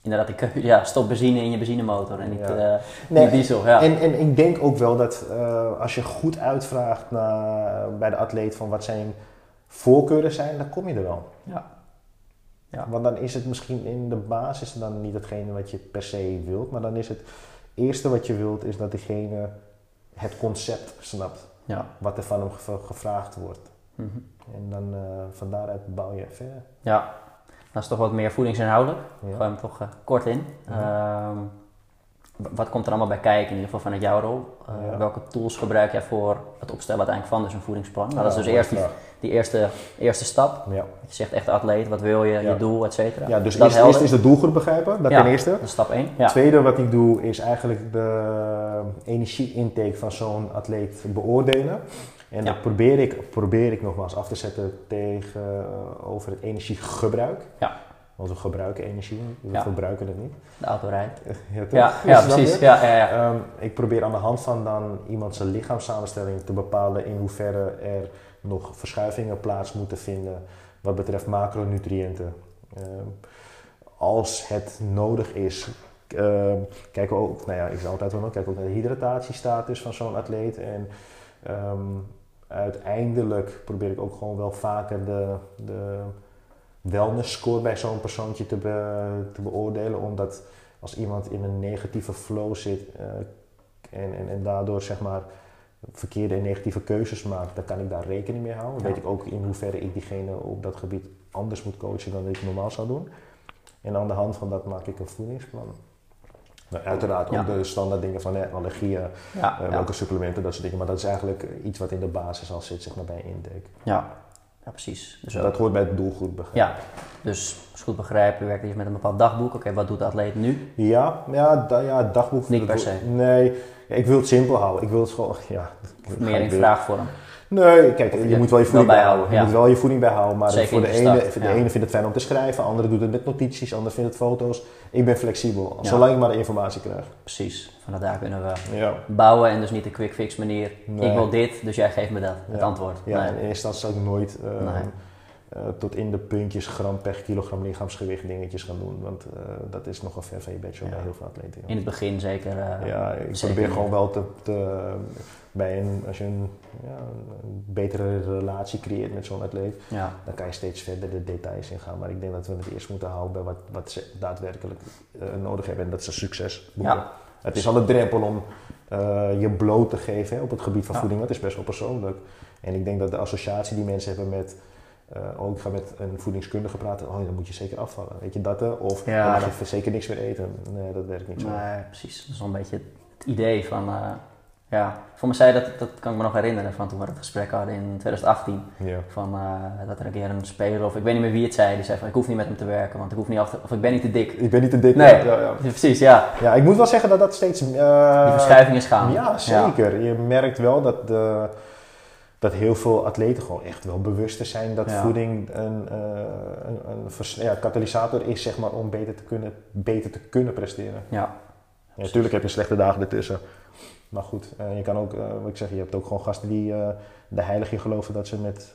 Inderdaad, ik, ja, stop benzine in je benzinemotor en niet, ja. uh, nee, diesel. Ja. En, en ik denk ook wel dat uh, als je goed uitvraagt naar, bij de atleet van wat zijn voorkeuren zijn, dan kom je er wel. Ja. Ja. Want dan is het misschien in de basis dan niet hetgene wat je per se wilt, maar dan is het eerste wat je wilt is dat diegene het concept snapt ja. wat er van hem gevraagd wordt. Mhm. En dan uh, van daaruit bouw je verder. Ja, dat is toch wat meer voedingsinhoudelijk. Ja. Gooi hem toch uh, kort in. Mhm. Ehm, wat komt er allemaal bij kijken, in ieder geval vanuit jouw rol? Uh, Ja. Welke tools gebruik jij voor het opstellen uiteindelijk van dus een voedingsplan? Nou, dat is dus eerst die. Die eerste, eerste stap. Ja. Je zegt echt atleet, wat wil je, Ja. je doel, et cetera. ja, dus eerst, eerst is de doelgroep begrijpen, dat Ja. ten eerste. Dat is stap 1. Ja. Tweede wat ik doe is eigenlijk de energie-intake van zo'n atleet beoordelen. En dat probeer ik, probeer ik nogmaals af te zetten tegenover het energiegebruik. Ja. Want we gebruiken energie, we Ja. verbruiken het niet. De auto rijdt. *laughs* Ja, toch? Ja, *laughs* precies. ja, ja. Ehm, ik probeer aan de hand van dan iemand zijn lichaamssamenstelling te bepalen in hoeverre er nog verschuivingen plaats moeten vinden wat betreft macronutriënten. Ehm, als het nodig is, ehm, kijken we ook, nou ja, ik zeg altijd wel, kijk ook naar de hydratatiestatus van zo'n atleet. En ehm, uiteindelijk probeer ik ook gewoon wel vaker de, de wellness score bij zo'n persoontje te, be- te beoordelen. Omdat als iemand in een negatieve flow zit eh, en, en, en daardoor zeg maar verkeerde en negatieve keuzes maakt, dan kan ik daar rekening mee houden. Dan Ja. weet ik ook in hoeverre ik diegene op dat gebied anders moet coachen dan dat ik normaal zou doen. En aan de hand van dat maak ik een voedingsplan. Nou, uiteraard Ja. ook de standaard dingen van eh, allergieën, Ja, eh, welke supplementen, dat soort dingen. Maar dat is eigenlijk iets wat in de basis al zit, zeg maar, bij intake. ja. ja, precies. Dus ook- dat hoort bij de doelgroep. begrijp Ja, dus goed begrijp, je werkt dus met een bepaald dagboek. Oké, wat doet de atleet nu? Ja, ja, da, ja dagboek. Niet per se. Nee, ja, ik wil het simpel houden. Ik wil het gewoon, ja. Meer in vraagvorm? Nee, kijk, je, je moet wel je voeding bijhouden. bijhouden, Je ja. moet wel je voeding bijhouden, maar Zeker voor de, ene, start, de ja. ene vindt het fijn om te schrijven, andere doet het met notities, ander vindt het foto's. Ik ben flexibel, Ja. zolang ik maar de informatie krijg. Precies, vanuit daar kunnen we Ja. bouwen en dus niet de quick fix manier. Nee. Ik wil dit, dus jij geeft me dat, het antwoord. Ja, Nee. in eerste instantie zou ik nooit eh, Nee. Eh, tot in de puntjes gram per kilogram lichaamsgewicht dingetjes gaan doen. Want eh, dat is nogal ver van je bedshow bij heel veel atleten. ja. In het begin zeker. eh, Ja, ik zeker probeer gewoon wel te, te bij een, als je een, ja, een betere relatie creëert met zo'n atleet, ja. dan kan je steeds verder de details ingaan. Maar ik denk dat we het eerst moeten houden bij wat, wat ze daadwerkelijk nodig hebben en dat ze succes boeken. Ja. Het is al een drempel om je bloot te geven hè, op het gebied van voeding. Dat is best wel persoonlijk. En ik denk dat de associatie die mensen hebben met eh, oh, ik ga met een voedingskundige praten. Oh, dan moet je zeker afvallen. Weet je dat? Of Ja, dan mag je zeker niks meer eten. Nee, dat werkt niet zo. Nee, precies. Dat is wel een beetje het idee van... eh, ja, voor mij zei dat, dat kan ik me nog herinneren van toen we het gesprek hadden in 2018. Ja. Van, eh, dat er een keer een speler, of ik weet niet meer wie het zei, die zei van ik hoef niet met hem te werken, want ik hoef niet af te, of ik ben niet te dik. Ik ben niet te dik. Nee. Ja, ja. Precies, ja. Ja, ik moet wel zeggen dat dat steeds... Die verschuiving is gaande. Ja, zeker. Je merkt wel dat de, dat heel veel atleten gewoon echt wel bewuster zijn dat Ja. voeding een, eh, een, een ja, katalysator is zeg maar, om beter te kunnen, beter te kunnen presteren. Ja, Ja, natuurlijk heb je slechte dagen ertussen. Maar goed, eh, je kan ook, eh, wat ik zeg, je hebt ook gewoon gasten die de heilige geloven dat ze met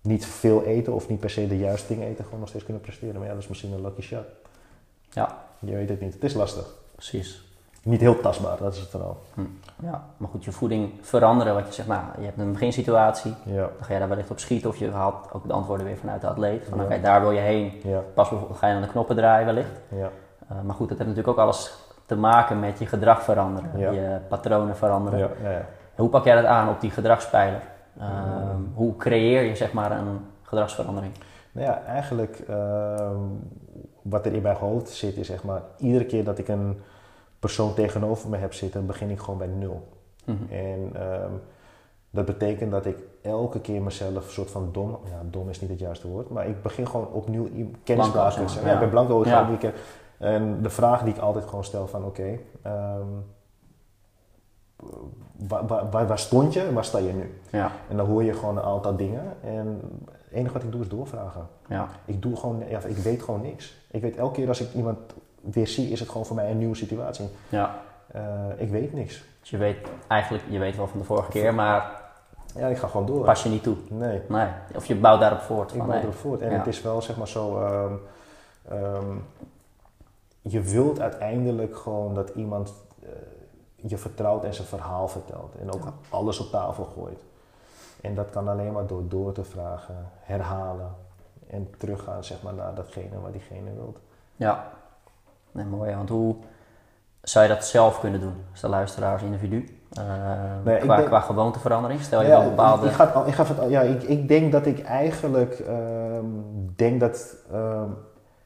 niet veel eten of niet per se de juiste dingen eten, gewoon nog steeds kunnen presteren. Maar ja, dat is misschien een lucky shot. Ja. Je weet het niet. Het is lastig. precies. Niet heel tastbaar, dat is het vooral. Ja, maar goed, je voeding veranderen, wat je zegt, nou, je hebt een beginsituatie, Ja, dan ga je daar wellicht op schieten of je haalt ook de antwoorden weer vanuit de atleet. Van Ja. oké, daar wil je heen, ja, pas bijvoorbeeld ga je aan de knoppen draaien wellicht. ja. Eh, maar goed, dat heeft natuurlijk ook alles te maken met je gedrag veranderen, Ja. je patronen veranderen. ja, ja, ja. Hoe pak jij dat aan op die gedragspijler? Ehm, Hoe creëer je zeg maar een gedragsverandering? Nou ja, eigenlijk ehm, wat er in mijn hoofd zit is zeg maar, iedere keer dat ik een persoon tegenover me heb zitten, begin ik gewoon bij nul. Mhm. En ehm, dat betekent dat ik elke keer mezelf een soort van dom, ja, dom is niet het juiste woord, maar ik begin gewoon opnieuw i- kennis Blanco, maken. zeg maar, Ja, ja. ik ben blanco. Ja. En de vraag die ik altijd gewoon stel van oké, ehm, waar, waar, waar, waar stond je en waar sta je nu? Ja, En dan hoor je gewoon een aantal dingen en het enige wat ik doe is doorvragen. ja, Ik doe gewoon, ja, ik weet gewoon niks. Ik weet elke keer als ik iemand weer zie, is het gewoon voor mij een nieuwe situatie. ja. Eh, ik weet niks. Dus je weet eigenlijk, je weet wel van de vorige keer, maar Ja, ik ga gewoon door. pas je niet toe. Nee, Nee. Of je bouwt daarop voort. ik bouw nee. erop voort. En Ja. het is wel zeg maar zo, ehm, ehm, je wilt uiteindelijk gewoon dat iemand eh, je vertrouwt en zijn verhaal vertelt. En ook Ja. alles op tafel gooit. En dat kan alleen maar door door te vragen, herhalen en teruggaan zeg maar, naar datgene wat diegene wilt. Ja, nee, mooi. Want hoe zou je dat zelf kunnen doen als de luisteraar als individu? Eh, Nee, qua, denk- qua gewoonteverandering? Stel je Ja, wel bepaalde... Ik, ik, ga, ik, ga het- ja, ik, ik denk dat ik eigenlijk ehm, denk dat ehm,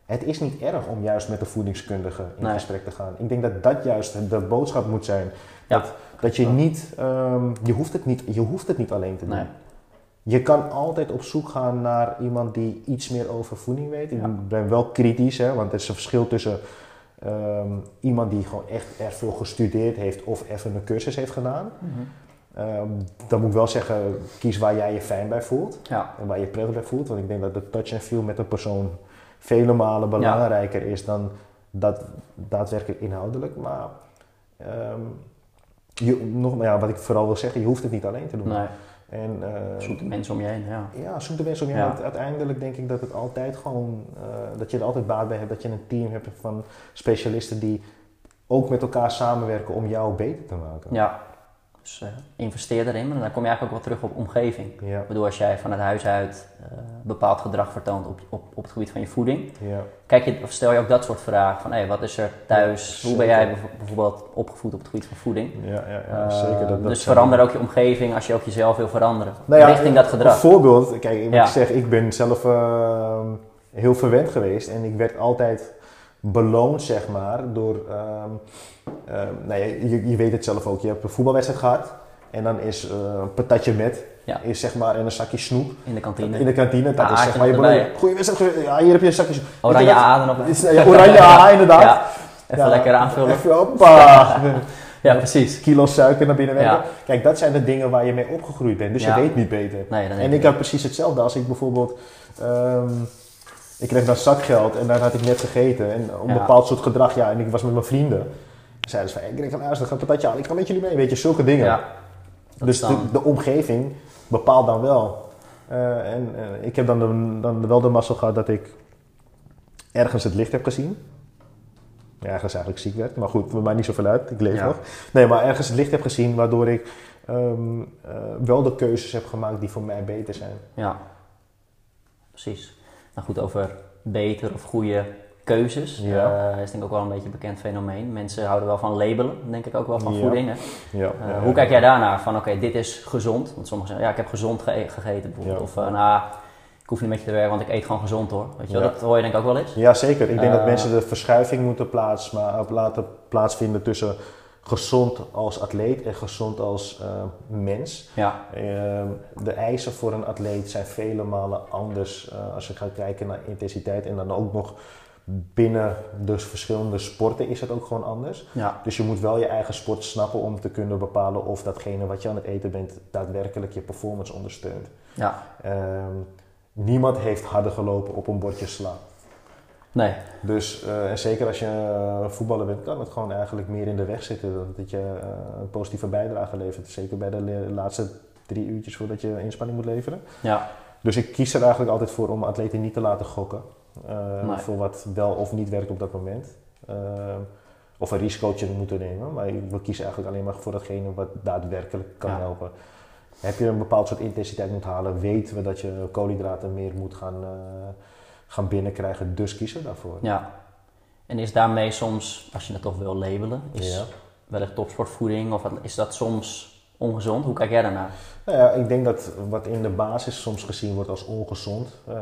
het is niet erg om juist met de voedingskundige in Nee. gesprek te gaan. Ik denk dat dat juist de boodschap moet zijn. Ja. Dat, dat je niet, ehm, je, hoeft het niet, je hoeft het niet alleen te doen. Nee. Je kan altijd op zoek gaan naar iemand die iets meer over voeding weet. Ja. Ik ben wel kritisch, hè, want er is een verschil tussen ehm, iemand die gewoon echt er veel gestudeerd heeft of even een cursus heeft gedaan. Mhm. Ehm, dan moet ik wel zeggen, kies waar jij je fijn bij voelt Ja, en waar je prettig bij voelt. Want ik denk dat de touch and feel met een persoon vele malen belangrijker is dan dat daadwerkelijk inhoudelijk. Maar ehm, je, nog, maar ja, wat ik vooral wil zeggen, je hoeft het niet alleen te doen. nee. En, eh, Zoek de mensen om je heen, ja. ja, zoek de mensen om je Ja. heen. Uiteindelijk denk ik dat het altijd gewoon, eh, dat je er altijd baat bij hebt. Dat je een team hebt van specialisten die ook met elkaar samenwerken om jou beter te maken. Ja, dus eh, investeer erin. En dan kom je eigenlijk ook wel terug op omgeving. Ja, bedoel, als jij van het huis uit eh, bepaald gedrag vertoont op, op, op het gebied van je voeding, ja. kijk je, of stel je ook dat soort vragen van, hé, wat is er thuis? Ja, Hoe ben zeker. jij bijv- bijvoorbeeld opgevoed op het gebied van voeding? Ja, ja, ja Eh, zeker. Dat, dat dus verander ook je omgeving als je ook jezelf wil veranderen. Nou richting dat gedrag. Een voorbeeld, kijk, ik moet zeggen, ik ben zelf ehm, heel verwend geweest en ik werd altijd beloond, zeg maar, door, ehm, nou je, je weet het zelf ook, je hebt een voetbalwedstrijd gehad en dan is eh, een patatje met, Ja. is zeg maar, en een zakje snoep in de kantine. in de kantine, dat Ah, is zeg maar je beloning. Goeie wedstrijd, ja, hier heb je een zakje snoep. Oranje? A Ja, oranje A *laughs* inderdaad. Ja, even lekker aanvullen. Even, hoppa. *laughs* Ja, precies. Kilo suiker naar binnen werken. Ja. Kijk, dat zijn de dingen waar je mee opgegroeid bent, dus Ja. je weet niet beter. Nee, En ik had precies hetzelfde als ik bijvoorbeeld. ehm, ik kreeg dan zakgeld en dan had ik net gegeten. En een Ja. bepaald soort gedrag, ja, en ik was met mijn vrienden. Zeiden ze van, ik kreeg een luister, ga een patatje halen, ik ga met jullie mee. Weet je, zulke dingen. Ja, dat dus de, de omgeving bepaalt dan wel. Eh, en eh, ik heb dan, de- dan wel de mazzel gehad dat ik ergens het licht heb gezien. Ja, ergens eigenlijk ziek werd, maar goed, maakt niet zoveel uit, ik leef Ja. nog. Nee, maar ergens het licht heb gezien waardoor ik ehm, eh, wel de keuzes heb gemaakt die voor mij beter zijn. Ja, precies. Nou goed, over beter of goede keuzes. Ja. eh, is denk ik ook wel een beetje een bekend fenomeen. Mensen houden wel van labelen, denk ik ook wel van Ja. voeding. Hè? Ja, Eh, ja, hoe kijk jij daarnaar? Van oké, dit is gezond. Want sommigen zeggen, ja, ik heb gezond ge- gegeten bijvoorbeeld. Of eh, nou, ik hoef niet met je te werken, want ik eet gewoon gezond hoor. Weet je wel? Dat hoor je denk ik ook wel eens. Ja, zeker. Ik denk dat mensen de verschuiving moeten plaats, maar, laten plaatsvinden tussen gezond als atleet en gezond als eh, mens. Ja, Ehm, de eisen voor een atleet zijn vele malen anders eh, als je gaat kijken naar intensiteit en dan ook nog binnen de verschillende sporten is het ook gewoon anders. Ja, Dus je moet wel je eigen sport snappen om te kunnen bepalen of datgene wat je aan het eten bent daadwerkelijk je performance ondersteunt. ja. Ehm, niemand heeft harder gelopen op een bordje sla. Nee, Dus eh, en zeker als je eh, voetballer bent, kan het gewoon eigenlijk meer in de weg zitten. Dat het je eh, een positieve bijdrage levert. Zeker bij de laatste drie uurtjes voordat je inspanning moet leveren. ja, Dus ik kies er eigenlijk altijd voor om atleten niet te laten gokken. Nee. Voor wat wel of niet werkt op dat moment. Of een risicootje moeten nemen. Maar we kiezen eigenlijk alleen maar voor datgene wat daadwerkelijk kan Ja. helpen. Heb je een bepaald soort intensiteit moet halen, weten we dat je koolhydraten meer moet gaan, gaan binnenkrijgen. Dus kiezen we daarvoor. ja. En is daarmee soms, als je het toch wil labelen, is Ja. wellicht topsportvoeding of is dat soms ongezond? Hoe kijk jij daarnaar? Nou ja, ik denk dat wat in de basis soms gezien wordt als ongezond, eh,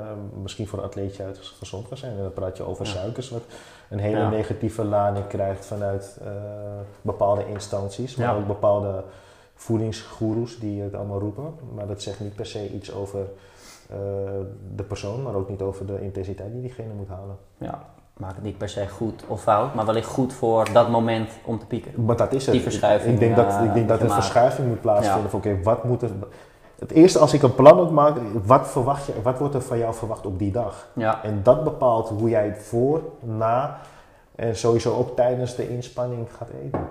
misschien voor een atleetje uit gezond kan zijn. En dan praat je over Ja. suikers, wat een hele Ja. negatieve lading krijgt vanuit eh, bepaalde instanties, maar ook bepaalde voedingsgoeroes die het allemaal roepen. Maar dat zegt niet per se iets over eh, de persoon, maar ook niet over de intensiteit die diegene moet halen. Ja, maak het niet per se goed of fout, maar wellicht goed voor dat moment om te pieken. Maar dat is het. Die verschuiving, Ik denk dat, ik denk dat er verschuiving moet plaatsvinden. Ja. Oké, wat moet er. Het eerste als ik een plan moet maken, wat verwacht je, wat wordt er van jou verwacht op die dag? Ja, En dat bepaalt hoe jij het voor, na en sowieso ook tijdens de inspanning gaat eten.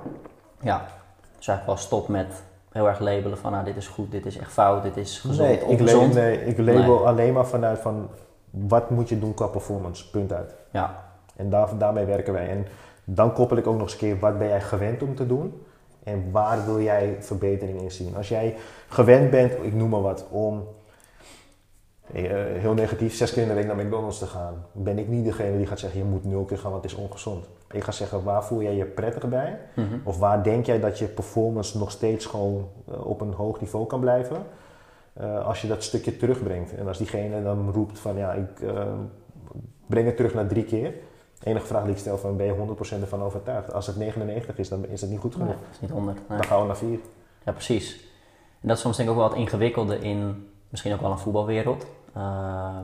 ja. Dus eigenlijk wel stop met heel erg labelen van nou, dit is goed, dit is echt fout, dit is gezond, nee, ik, label, nee, ik label alleen maar vanuit van wat moet je doen qua performance, punt uit. Ja, En daar, daarmee werken wij. En dan koppel ik ook nog eens een keer wat ben jij gewend om te doen en waar wil jij verbetering in zien. Als jij gewend bent, ik noem maar wat, om heel negatief zes keer in de week naar McDonald's te gaan, ben ik niet degene die gaat zeggen je moet nul keer gaan, want het is ongezond. Ik ga zeggen waar voel jij je prettig bij mhm. of waar denk jij dat je performance nog steeds gewoon eh, op een hoog niveau kan blijven eh, als je dat stukje terugbrengt. En als diegene dan roept van ja ik eh, breng het terug naar drie keer. Enige vraag die ik stel van ben je 100% ervan overtuigd? Als het 99 is, dan is het niet goed nee, genoeg. dat is niet 100. Nee. Dan gaan we naar 4. Ja, precies. En dat is soms denk ik ook wel wat ingewikkelder in misschien ook wel een voetbalwereld. Eh,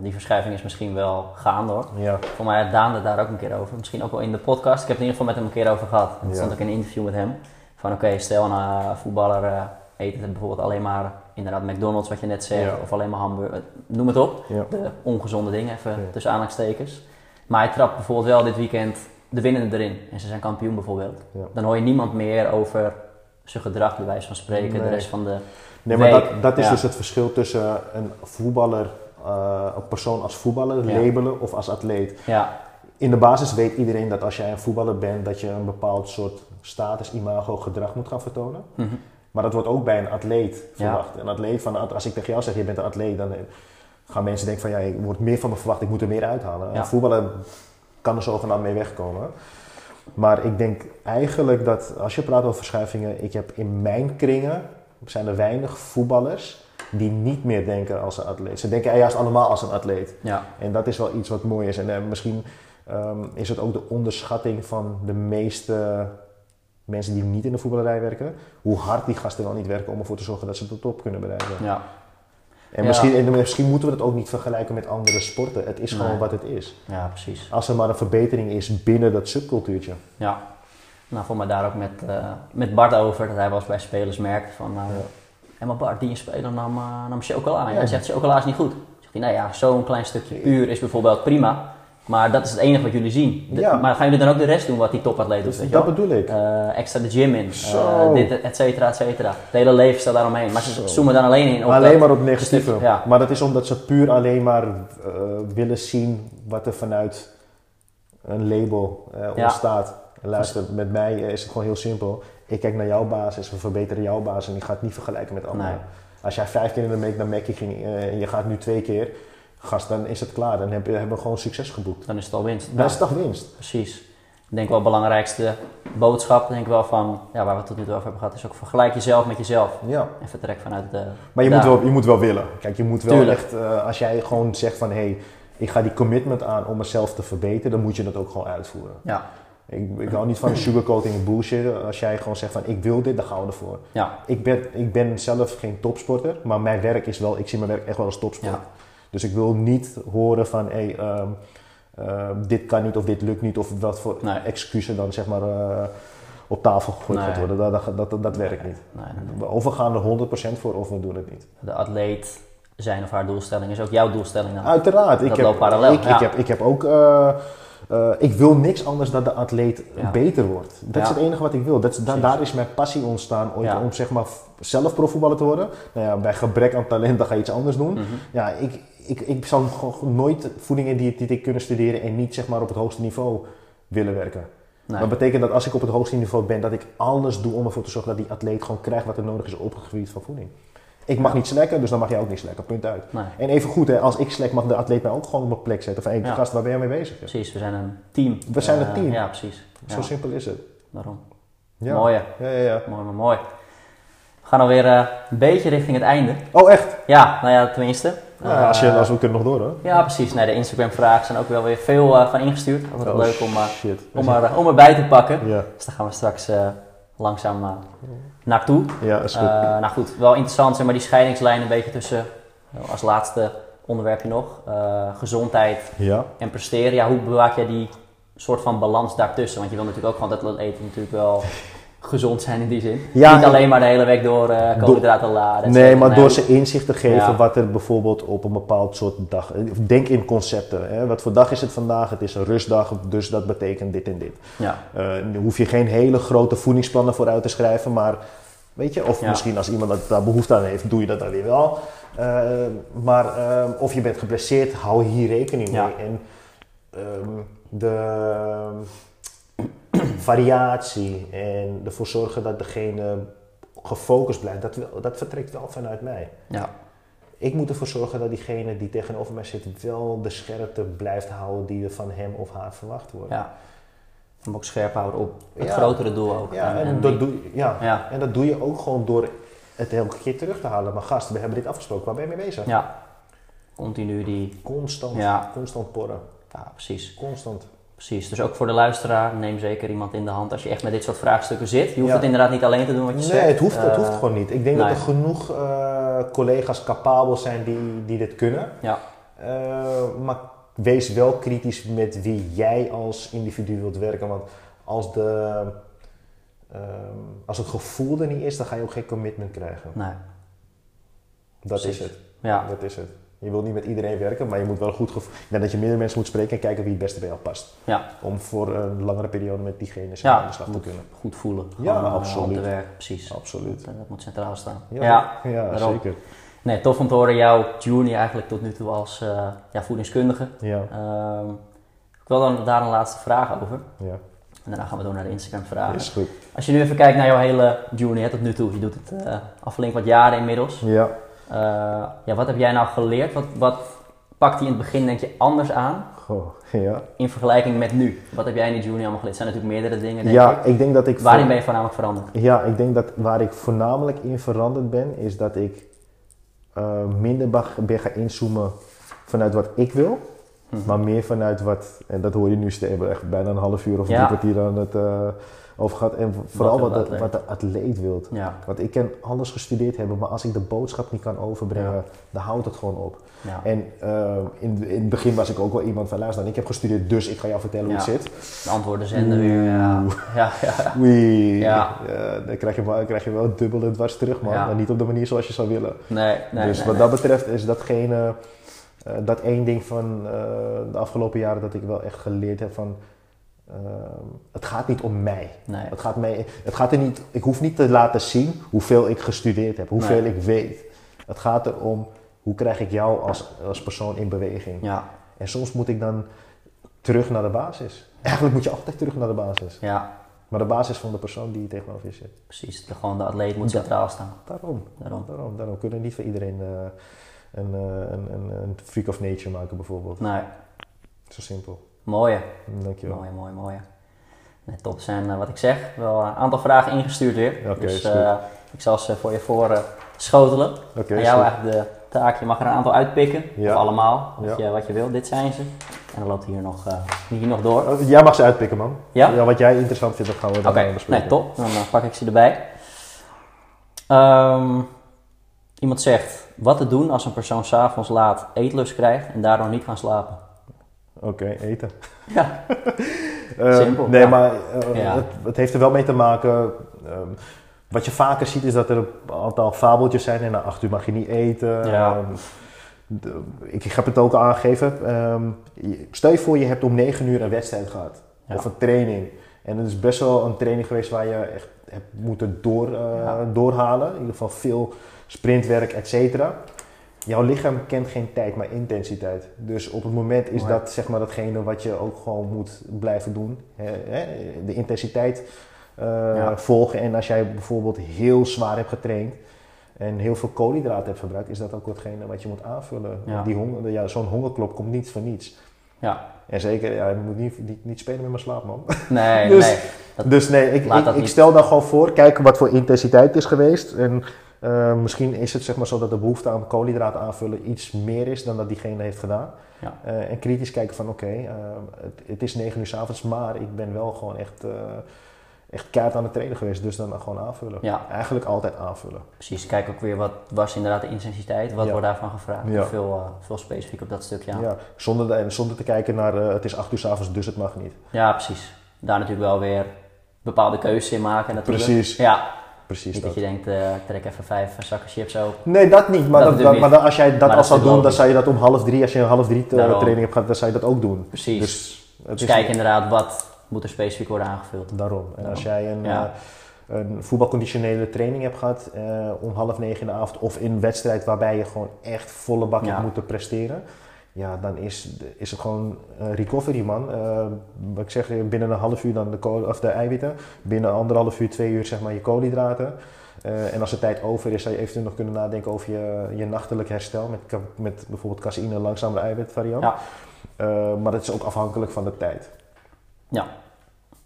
die verschuiving is misschien wel gaande hoor. Ja. Voor mij had Daan het daar ook een keer over. Misschien ook wel in de podcast. Ik heb het in ieder geval met hem een keer over gehad. En Ja. stond ook in een interview met hem. Van oké, stel een eh, voetballer eh, eet het bijvoorbeeld alleen maar inderdaad McDonald's wat je net zegt. Ja. Of alleen maar hamburger. Noem het op. De ongezonde dingen, even tussen aanhalingstekens. Maar hij trapt bijvoorbeeld wel dit weekend de winnende erin. En ze zijn kampioen bijvoorbeeld. Dan hoor je niemand meer over zijn gedrag, bij wijze van spreken. De rest van de... Nee, maar Week, dat, dat is dus het verschil tussen een voetballer, eh, een persoon als voetballer Ja. labelen of als atleet. Ja, In de basis weet iedereen dat als jij een voetballer bent, dat je een bepaald soort status, imago, gedrag moet gaan vertonen. mhm. Maar dat wordt ook bij een atleet Ja. verwacht. Een atleet van, als ik tegen jou zeg, je bent een atleet, dan eh, gaan mensen denken van, ja, er wordt meer van me verwacht, ik moet er meer uithalen. Ja. Een voetballer kan er zogenaamd mee wegkomen. Maar ik denk eigenlijk dat, als je praat over verschuivingen, ik heb in mijn kringen, zijn er weinig voetballers die niet meer denken als een atleet. Ze denken juist allemaal als een atleet. ja, En dat is wel iets wat mooi is. En eh, misschien ehm, is het ook de onderschatting van de meeste mensen die niet in de voetballerij werken. Hoe hard die gasten wel niet werken om ervoor te zorgen dat ze de top kunnen bereiken. ja. En Ja. misschien, en misschien moeten we het ook niet vergelijken met andere sporten. Het is gewoon Nee. wat het is. Ja, precies. Als er maar een verbetering is binnen dat subcultuurtje. Ja. Nou, voor mij daar ook met, eh, met Bart over, dat hij wel eens bij spelers merkt van... Ja. "Hé, maar Bart, die een speler nam, eh, nam chocola. En Ja. hij zegt, chocola is niet goed. Zegt hij, nou ja, zo'n klein stukje puur is bijvoorbeeld prima. Maar dat is het enige wat jullie zien. De- Ja. Maar gaan jullie dan ook de rest doen wat die topatleet doet? Dus weet dat bedoel ik. Eh, extra de gym in, dit, et cetera, et cetera. Het hele levensstijl daaromheen. Maar ze Zo. zoomen dan alleen in op alleen dat- maar op negatieve. stuk, ja. Maar dat is omdat ze puur alleen maar willen zien wat er vanuit een label ontstaat. En luister, met mij is het gewoon heel simpel. Ik kijk naar jouw basis, we verbeteren jouw basis en ik ga het niet vergelijken met anderen. Nee. Als jij vijf keer in de week naar Mackie ging eh, en je gaat nu twee keer, gast, dan is het klaar. Dan heb hebben we gewoon succes geboekt. Dan is het al winst. Dat Ja. is toch winst? Precies. Ik denk wel de belangrijkste boodschap, denk ik wel van, ja, waar we het tot nu toe over hebben gehad, is ook vergelijk jezelf met jezelf. Ja. En vertrek vanuit de. Maar je moet, wel, je moet wel willen. Kijk, je moet wel Tuurlijk. echt, eh, als jij gewoon zegt van hé, hey, ik ga die commitment aan om mezelf te verbeteren, dan moet je dat ook gewoon uitvoeren. Ja, Ik, ik hou niet van sugarcoating en bullshit. Als jij gewoon zegt van ik wil dit, dan gaan we ervoor. ja, Ik ben, ik ben zelf geen topsporter, maar mijn werk is wel, ik zie mijn werk echt wel als topsport. ja. Dus ik wil niet horen van hey, ehm, eh, dit kan niet of dit lukt niet of wat voor Nee. excuses dan zeg maar eh, op tafel gegooid Nee. gaat worden. Dat, dat, dat, dat werkt niet. Of we gaan er 100% voor of we doen het niet. De atleet zijn of haar doelstelling is ook jouw doelstelling dan. Uiteraard. Ik heb, parallel, Ik, ja. ik, heb, ik heb ook. eh, eh, ik wil niks anders dan de atleet Ja. beter wordt. Dat is het enige wat ik wil. Dat is, da- daar is mijn passie ontstaan ooit Ja. om zeg maar zelf profvoetballer te worden. Nou ja, bij gebrek aan talent dan ga je iets anders doen. Mhm. Ja, ik, ik, ik zal gewoon nooit voeding en diëtetiek kunnen studeren en niet zeg maar op het hoogste niveau willen werken. Nee. Dat betekent dat als ik op het hoogste niveau ben, dat ik alles doe om ervoor te zorgen dat die atleet gewoon krijgt wat er nodig is op het gebied van voeding. Ik mag niet slekken, dus dan mag jij ook niet slekken. Punt uit. Nee. En even goed, hè, als ik slek mag de atleet mij ook gewoon op mijn plek zetten. Hey, Ja. gast, waar ben jij mee bezig? Precies, we zijn een team. We zijn een Eh, team. Ja, precies. Zo simpel is het. daarom. Ja. Mooi, Ja, ja, ja. mooi, maar mooi. We gaan alweer eh, een beetje richting het einde. Oh, echt? Ja, nou ja, tenminste. Ja, als, je, Eh, als we kunnen nog door, hoor. Ja, precies. Nee, de Instagram-vragen zijn ook wel weer veel van ingestuurd. Altijd Oh, leuk om, om, er, om erbij te pakken. Ja, Dus daar gaan we straks langzaam eh, naartoe. ja, is goed. Eh, nou goed, wel interessant, zeg maar die scheidingslijn een beetje tussen, eh, als laatste onderwerpje nog, gezondheid ja. en presteren. Ja, hoe bewaak jij die soort van balans daartussen? Want je wil natuurlijk ook gewoon dat eten natuurlijk wel gezond zijn in die zin. Ja, Niet en- alleen maar de hele week door eh koolhydraten laden. et Nee, maar door ze inzicht te geven Ja. wat er bijvoorbeeld op een bepaald soort dag... Denk in concepten. Hè? Wat voor dag is het vandaag? Het is een rustdag, dus dat betekent dit en dit. Ja, Eh, nu hoef je geen hele grote voedingsplannen voor uit te schrijven, maar weet je, of Ja. misschien als iemand dat daar behoefte aan heeft, doe je dat dan weer wel. Eh, maar of je bent geblesseerd, hou hier rekening mee. En ehm, de variatie en ervoor zorgen dat degene gefocust blijft, dat, dat vertrekt wel vanuit mij. ja, Ik moet ervoor zorgen dat diegene die tegenover mij zit wel de scherpte blijft houden die er van hem of haar verwacht wordt. ja. Ook scherp houden op het Ja. grotere doel ook. Ja, en, en dat doe, ja. ja, en dat doe je ook gewoon door het elke keer terug te halen. Maar gast, we hebben dit afgesproken, waar ben je mee bezig? ja. Continu die, Constant, Ja. constant porren. ja precies. Constant. Precies, dus ook voor de luisteraar, neem zeker iemand in de hand als je echt met dit soort vraagstukken zit. Je hoeft Ja. het inderdaad niet alleen te doen wat je Nee, zegt. het hoeft, het Eh, hoeft gewoon niet. Ik denk nee. dat er genoeg eh, collega's capabel zijn die, die dit kunnen. Ja, Eh, maar wees wel kritisch met wie jij als individu wilt werken. Want als, de, ehm, als het gevoel er niet is, dan ga je ook geen commitment krijgen. nee. Dat Precies. is het. Ja, Dat is het. Je wilt niet met iedereen werken, maar je moet wel goed gevoel. Dat je meerdere mensen moet spreken en kijken wie het beste bij jou past. ja, Om voor een langere periode met diegene samen ja. aan de slag te kunnen. goed voelen. Ja, eh, absoluut. Werk, precies. Absoluut. Dat, dat moet centraal staan. Ja, Ja, zeker. Nee, tof om te horen jouw journey eigenlijk tot nu toe als eh, ja, voedingskundige. Ja, Ehm, ik wil dan daar een laatste vraag over. ja. En daarna gaan we door naar de Instagram vragen. is goed. Als je nu even kijkt naar jouw hele journey hè, tot nu toe. Je doet het eh, al flink wat jaren inmiddels. Ja. Eh, ja, wat heb jij nou geleerd? Wat, wat pakt hij in het begin denk je anders aan Goh, ja. in vergelijking met nu? Wat heb jij in die journey allemaal geleerd? Zijn natuurlijk meerdere dingen denk ja, ik. ik denk dat ik. Waarin ben je voornamelijk veranderd? Ja, ik denk dat waar ik voornamelijk in veranderd ben, is dat ik eh, minder ben gaan inzoomen vanuit wat ik wil, Hm. maar meer vanuit wat, en dat hoor je nu, Ste- we hebben echt bijna een half uur of Ja. drie kwartier aan het eh, over gehad. En vooral wat, de de, atleet? wat de atleet wilt. Ja, Want ik kan alles gestudeerd hebben, maar als ik de boodschap niet kan overbrengen, Ja. dan houdt het gewoon op. ja. En eh, in, in het begin was ik ook wel iemand van, luister, ik heb gestudeerd, dus ik ga jou vertellen hoe het zit. De antwoorden zenden weer. Ja, *laughs* ja, ja. Oei, Ja. eh, dan krijg je, wel, krijg je wel dubbel en dwars terug, man. Maar niet op de manier zoals je zou willen. Nee, nee, dus nee, wat nee. dat betreft is datgene, eh, dat één ding van de afgelopen jaren dat ik wel echt geleerd heb van, eh, het gaat niet om mij. Nee. Het gaat, mij, het gaat er niet, ik hoef niet te laten zien hoeveel ik gestudeerd heb, hoeveel Nee. ik weet. Het gaat erom, hoe krijg ik jou als, als persoon in beweging. Ja, En soms moet ik dan terug naar de basis. Eigenlijk moet je altijd terug naar de basis. ja, Maar de basis van de persoon die tegenover je zit. precies. De, gewoon de atleet moet centraal staan. Daarom. Daarom. Daarom, daarom kunnen we niet voor iedereen eh, een, eh, een, een, een freak of nature maken bijvoorbeeld. Nee, Zo simpel. Mooie. Dankjewel. Mooie, mooie, mooie. Nee, top. Zijn, eh, wat ik zeg, wel een aantal vragen ingestuurd weer. Dus eh, ik zal ze voor je voor eh, schotelen. Oké, Aan jou eigenlijk de taak. Je mag er een aantal uitpikken. Ja. Of allemaal. Wat, Ja. je, wat je wil. Dit zijn ze. En dan loopt hier nog, eh, hier nog door. Oh, Jij mag ze uitpikken, man. Ja? wat jij interessant vindt, dat gaan we dan eh, bespreken. nee, top. Dan eh, pak ik ze erbij. Ehm, iemand zegt, wat te doen als een persoon s'avonds laat eetlust krijgt en daardoor niet kan slapen? Oké, eten. Ja, *laughs* Simpel, Nee, ja. maar eh, Ja. het, het heeft er wel mee te maken. ehm, wat je vaker ziet is dat er een aantal fabeltjes zijn en na acht uur mag je niet eten. Ja. Ehm, de- ik, heb het ook al aangegeven. Ehm, je- stel je voor je hebt om negen uur een wedstrijd gehad. Of een training. En het is best wel een training geweest waar je echt hebt moeten door, eh, doorhalen. In ieder geval veel sprintwerk, et cetera. Jouw lichaam kent geen tijd, maar intensiteit. Dus op het moment is dat zeg maar datgene wat je ook gewoon moet blijven doen. De intensiteit eh, Ja. volgen. En als jij bijvoorbeeld heel zwaar hebt getraind en heel veel koolhydraten hebt gebruikt, is dat ook hetgene wat je moet aanvullen. Ja. Die honger, ja, Zo'n hongerklop komt niet voor niets. ja. En zeker, ja, je moet niet, niet, niet spelen met mijn slaap, man. Nee, *laughs* Dus- nee. Dat- Dus nee, ik, ik, stel dan gewoon voor, kijken wat voor intensiteit het is geweest. En eh, misschien is het zeg maar zo dat de behoefte aan koolhydraten aanvullen iets meer is dan dat diegene heeft gedaan. Ja. Eh, en kritisch kijken van oké, eh, het, het is 9 uur s avonds, maar ik ben wel gewoon echt, echt keihard aan het trainen geweest. Dus dan gewoon aanvullen. Ja. Eigenlijk altijd aanvullen. Precies, kijk ook weer wat was inderdaad de intensiteit, wat Ja. wordt daarvan gevraagd. Ja. Veel, veel specifiek op dat stukje aan. Ja. Zonder, zonder te kijken naar het is 8 uur s avonds, dus het mag niet. Ja, precies. Daar natuurlijk wel weer bepaalde keuzes in maken natuurlijk. Precies. Ja, Precies niet dat. dat je denkt, eh, ik trek even vijf zakken chips op. Nee, dat niet. Maar, Dat niet. maar dan, als jij dat Maar al dat zou doen, dan zou je dat om half drie, als je een half drie eh, Daarom. training hebt gehad, dan zou je dat ook doen. Precies. Dus het Dus is kijk inderdaad, wat moet er specifiek worden aangevuld. daarom. En als jij een, Ja. eh, een voetbalconditionele training hebt gehad eh, om half negen in de avond of in een wedstrijd waarbij je gewoon echt volle bak Ja. hebt moeten presteren, ja, dan is, is het gewoon eh, recovery, man. Eh, wat ik zeg, binnen een half uur dan de, kool- of de eiwitten, binnen anderhalf uur, twee uur zeg maar je koolhydraten. Eh, en als de tijd over is, zou je eventueel nog kunnen nadenken over je, je nachtelijk herstel met, met bijvoorbeeld caseïne, langzamere eiwitvariant. Ja. Eh, maar dat is ook afhankelijk van de tijd. Ja,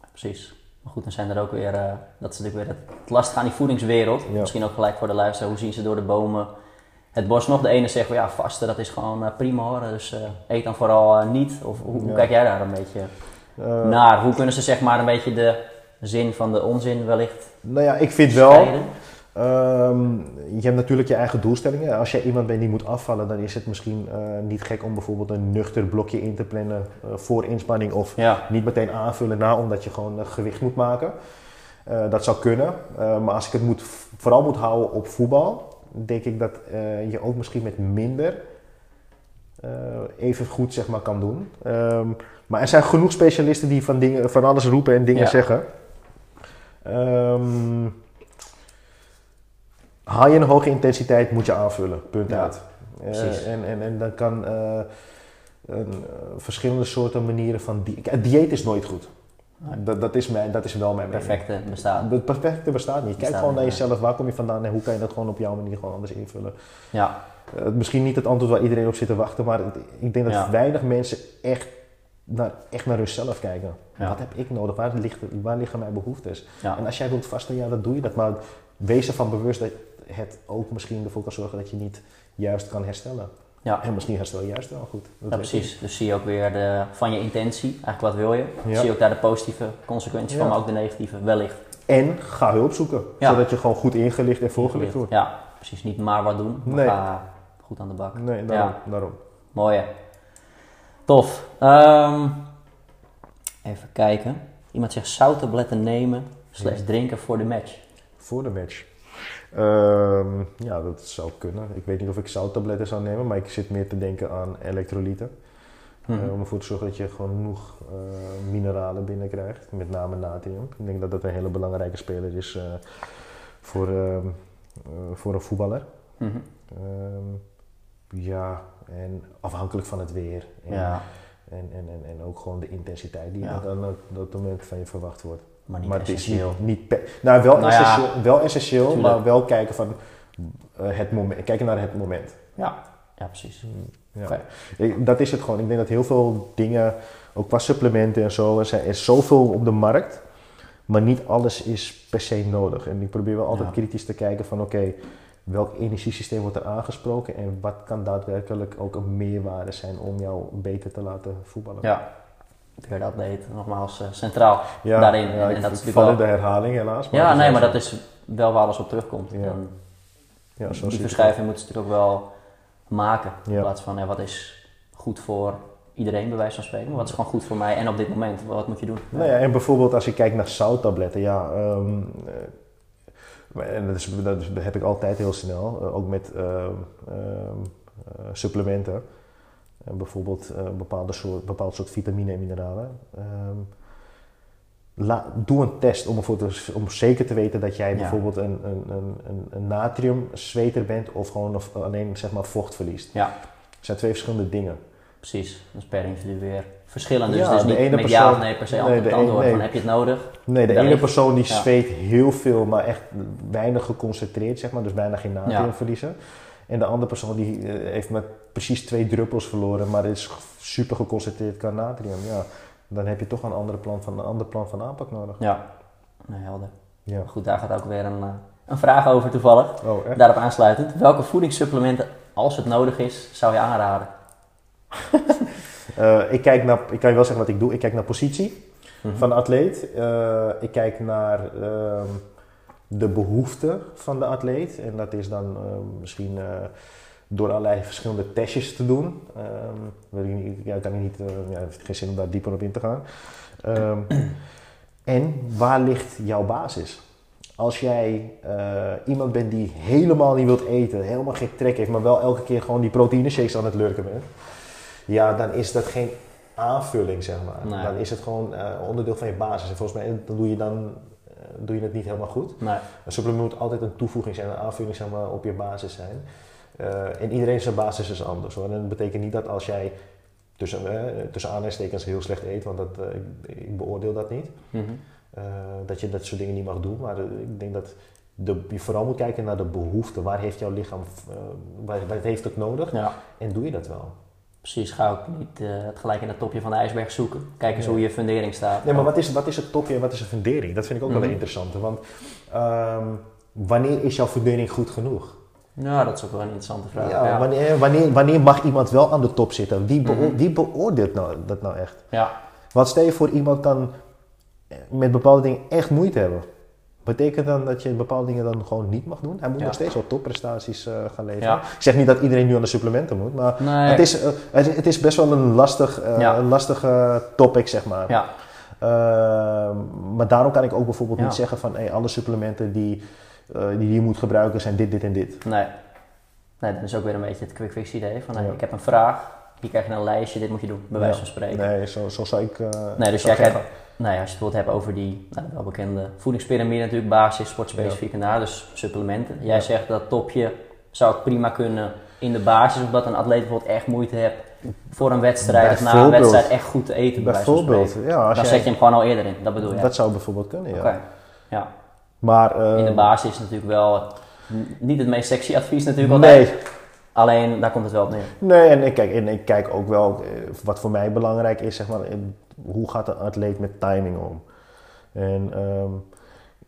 precies. Maar goed, dan zijn er ook weer, eh, dat is natuurlijk weer het lastige aan die voedingswereld. Ja. Misschien ook gelijk voor de luisteraar, hoe zien ze door de bomen het bos nog? De ene zegt, van, ja, vasten, dat is gewoon eh, prima hoor, dus eh, eet dan vooral eh, niet. Of hoe, hoe Ja. kijk jij daar een beetje naar? Hoe kunnen ze zeg maar een beetje de zin van de onzin wellicht nou ja, ik vind wel. Ehm, je hebt natuurlijk je eigen doelstellingen. Als jij iemand bent die moet afvallen, dan is het misschien niet gek om bijvoorbeeld een nuchter blokje in te plannen voor inspanning of Ja, niet meteen aanvullen na, omdat je gewoon gewicht moet maken. Dat zou kunnen. Maar als ik het moet, vooral moet houden op voetbal, denk ik dat eh, je ook misschien met minder eh, even goed zeg maar, kan doen. Ehm, maar er zijn genoeg specialisten die van, dingen, van alles roepen en dingen Ja. zeggen. Ehm, haal je een hoge intensiteit, moet je aanvullen. Punt Ja, uit. Eh, precies. en, en, en dan kan een, verschillende soorten manieren van... Die, dieet is nooit goed. Dat, dat, is mijn, dat is wel mijn mening. perfecte bestaat. Het perfecte bestaat niet. Kijk Bestaat gewoon naar niet, jezelf. Waar kom je vandaan en hoe kan je dat gewoon op jouw manier gewoon anders invullen? Ja, Eh, misschien niet het antwoord waar iedereen op zit te wachten, maar het- ik denk dat Ja. weinig mensen echt naar, echt naar hunzelf kijken. Ja. Wat heb ik nodig? Waar, ligt, waar liggen mijn behoeftes? ja. En als jij wilt vasten, ja, dan doe je dat. Maar wees ervan bewust dat het ook misschien ervoor kan zorgen dat je niet juist kan herstellen. Ja. En misschien herstel je juist wel goed. Dat Ja, precies. Dus zie je ook weer de, van je intentie, eigenlijk wat wil je. Ja. Zie je ook daar de positieve consequenties van, maar ook de negatieve wellicht. En ga hulp zoeken, zodat je gewoon goed ingelicht en voorgelicht wordt. Ja, precies. Niet maar wat doen, maar Nee. ga goed aan de bak. Nee, daarom. daarom. Mooi hè. Tof. Ehm, even kijken. Iemand zegt zouttabletten nemen slash drinken voor de match. Voor de match. Ehm, ja, dat zou kunnen. Ik weet niet of ik zouttabletten zou nemen, maar ik zit meer te denken aan elektrolyten. Mhm. Eh, om ervoor te zorgen dat je gewoon genoeg eh, mineralen binnenkrijgt, met name natrium. Ik denk dat dat een hele belangrijke speler is eh, voor, ehm, eh, voor een voetballer. Mhm. Ehm, ja, en afhankelijk van het weer. En, Ja, en, en, en, en ook gewoon de intensiteit die Ja. aan dat moment van je verwacht wordt. Maar niet maar het is essentieel. niet, niet pe- nou, wel, Nou ja, essentieel, wel essentieel, maar wel kijken van eh, het moment, kijken naar het moment. Ja, ja precies. Ja. Oké. Ik- dat is het gewoon. Ik denk dat heel veel dingen, ook qua supplementen en zo, er zijn- is zoveel op de markt, maar niet alles is per se nodig. En ik probeer wel altijd Ja. kritisch te kijken van oké, welk energiesysteem wordt er aangesproken en wat kan daadwerkelijk ook een meerwaarde zijn om jou beter te laten voetballen. Ja, atleet nogmaals eh, centraal Ja, daarin. ja, en, dat is in de herhaling helaas. Ja, het nee, maar dat is wel waar alles op terugkomt. Ja. En ja, zo die verschuiving moeten ze natuurlijk ook wel maken. Ja. In plaats van, ja, wat is goed voor iedereen bij wijze van spreken. Maar wat is gewoon goed voor mij en op dit moment? Wat moet je doen? Nou ja, en bijvoorbeeld als je kijkt naar zouttabletten, ja, ehm, eh, en dat, is, dat, heb ik altijd heel snel, eh, ook met ehm, ehm, eh, supplementen. En bijvoorbeeld eh, een bepaalde soort, bepaald soort vitamine en mineralen. Ehm, la- doe een test om, ervoor te, om zeker te weten dat jij Ja. bijvoorbeeld een, een, een, een, natriumzweter bent of gewoon of alleen zeg maar, vocht verliest. Ja. Het zijn twee verschillende dingen. Precies, dat is per individu weer verschillend. Dus Ja, is de niet ene met ja persoon- of nee per se nee, antwoord de antwoord nee. van heb je het nodig? Nee, de ene persoon die Ja. zweet heel veel, maar echt weinig geconcentreerd, zeg maar, dus bijna geen natrium Ja. verliezen. En de andere persoon die eh, heeft met precies twee druppels verloren, maar is super geconcentreerd qua natrium. Ja, dan heb je toch een andere plan van, een ander plan van aanpak nodig. Ja, helder. Ja. Goed, daar gaat ook weer een, eh, een vraag over toevallig. Oh, echt? Daarop aansluitend. Welke voedingssupplementen, als het nodig is, zou je aanraden? *laughs* Eh, ik, kijk naar, ik kan je wel zeggen wat ik doe. Ik kijk naar positie Mhm. van de atleet. Ik kijk naar ehm, de behoeften van de atleet. En dat is dan ehm, misschien eh, door allerlei verschillende testjes te doen. Niet, ja, kan ik niet, eh, ja, heeft geen zin om daar dieper op in te gaan. Ehm, *clears throat* en waar ligt jouw basis? Als jij eh, iemand bent die helemaal niet wilt eten, helemaal geen trek heeft, maar wel elke keer gewoon die proteïne shakes aan het lurken bent, ja, dan is dat geen aanvulling, zeg maar. Nee. Dan is het gewoon eh, onderdeel van je basis. En volgens mij dan doe je dan eh, doe je het niet helemaal goed. Nee. Een supplement moet altijd een toevoeging zijn, een aanvulling zeg maar, op je basis zijn. Eh, en iedereen zijn basis is anders. Hoor. En dat betekent niet dat als jij tussen, eh, tussen aanhalingstekens heel slecht eet, want dat, eh, ik, ik beoordeel dat niet. Mhm. Eh, dat je dat soort dingen niet mag doen. Maar eh, ik denk dat de, je vooral moet kijken naar de behoeften. Waar heeft jouw lichaam, eh, waar, waar heeft het nodig? Ja, En doe je dat wel? Precies. Ga ook niet eh, het gelijk in het topje van de ijsberg zoeken. Kijk eens Ja. hoe je fundering staat. Nee, maar wat is, wat is het topje en wat is een fundering? Dat vind ik ook wel Mhm. een interessante. Want ehm, wanneer is jouw fundering goed genoeg? Ja, dat is ook wel een interessante vraag. Ja, Ja, Wanneer, wanneer, wanneer mag iemand wel aan de top zitten? Wie, beo- Mhm. wie beoordeelt nou, dat nou echt? ja. Want stel je voor iemand kan eh, met bepaalde dingen echt moeite hebben. Betekent dan dat je bepaalde dingen dan gewoon niet mag doen? Hij moet Ja. nog steeds wel topprestaties eh, gaan leveren. Ja. Ik zeg niet dat iedereen nu aan de supplementen moet, maar Nee. het, is, eh, het, is- het is best wel een, lastig, eh, Ja. een lastige topic, zeg maar. Ja, Ehm, maar daarom kan ik ook bijvoorbeeld niet zeggen van hey, alle supplementen die, die je moet gebruiken zijn dit, dit en dit. nee. Nee, dat is ook weer een beetje het quick fix idee. Van, hey, ik heb een vraag, hier krijg je een lijstje, dit moet je doen, bij wijze van spreken. Nee, zo, zo zou ik. Nee, dus jij ik kijkt, nou ja, als je het wilt hebben over die nou, de welbekende voedingspyramide natuurlijk, basis, sportspecifiek en daar, dus supplementen. Jij Ja. zegt dat topje zou ik prima kunnen in de basis, omdat een atleet bijvoorbeeld echt moeite heeft voor een wedstrijd of na een wedstrijd echt goed te eten. Bij Bijvoorbeeld, spreken. ja, als Dan jij, zet je hem gewoon al eerder in, dat bedoel je. dat zou bijvoorbeeld kunnen, ja. Oké. Ja, Maar eh, in de basis is natuurlijk wel niet het meest sexy advies natuurlijk nee, altijd. Alleen daar komt het wel op neer. nee, en ik kijk, en ik kijk ook wel eh, wat voor mij belangrijk is, zeg maar, hoe gaat de atleet met timing om? En ehm,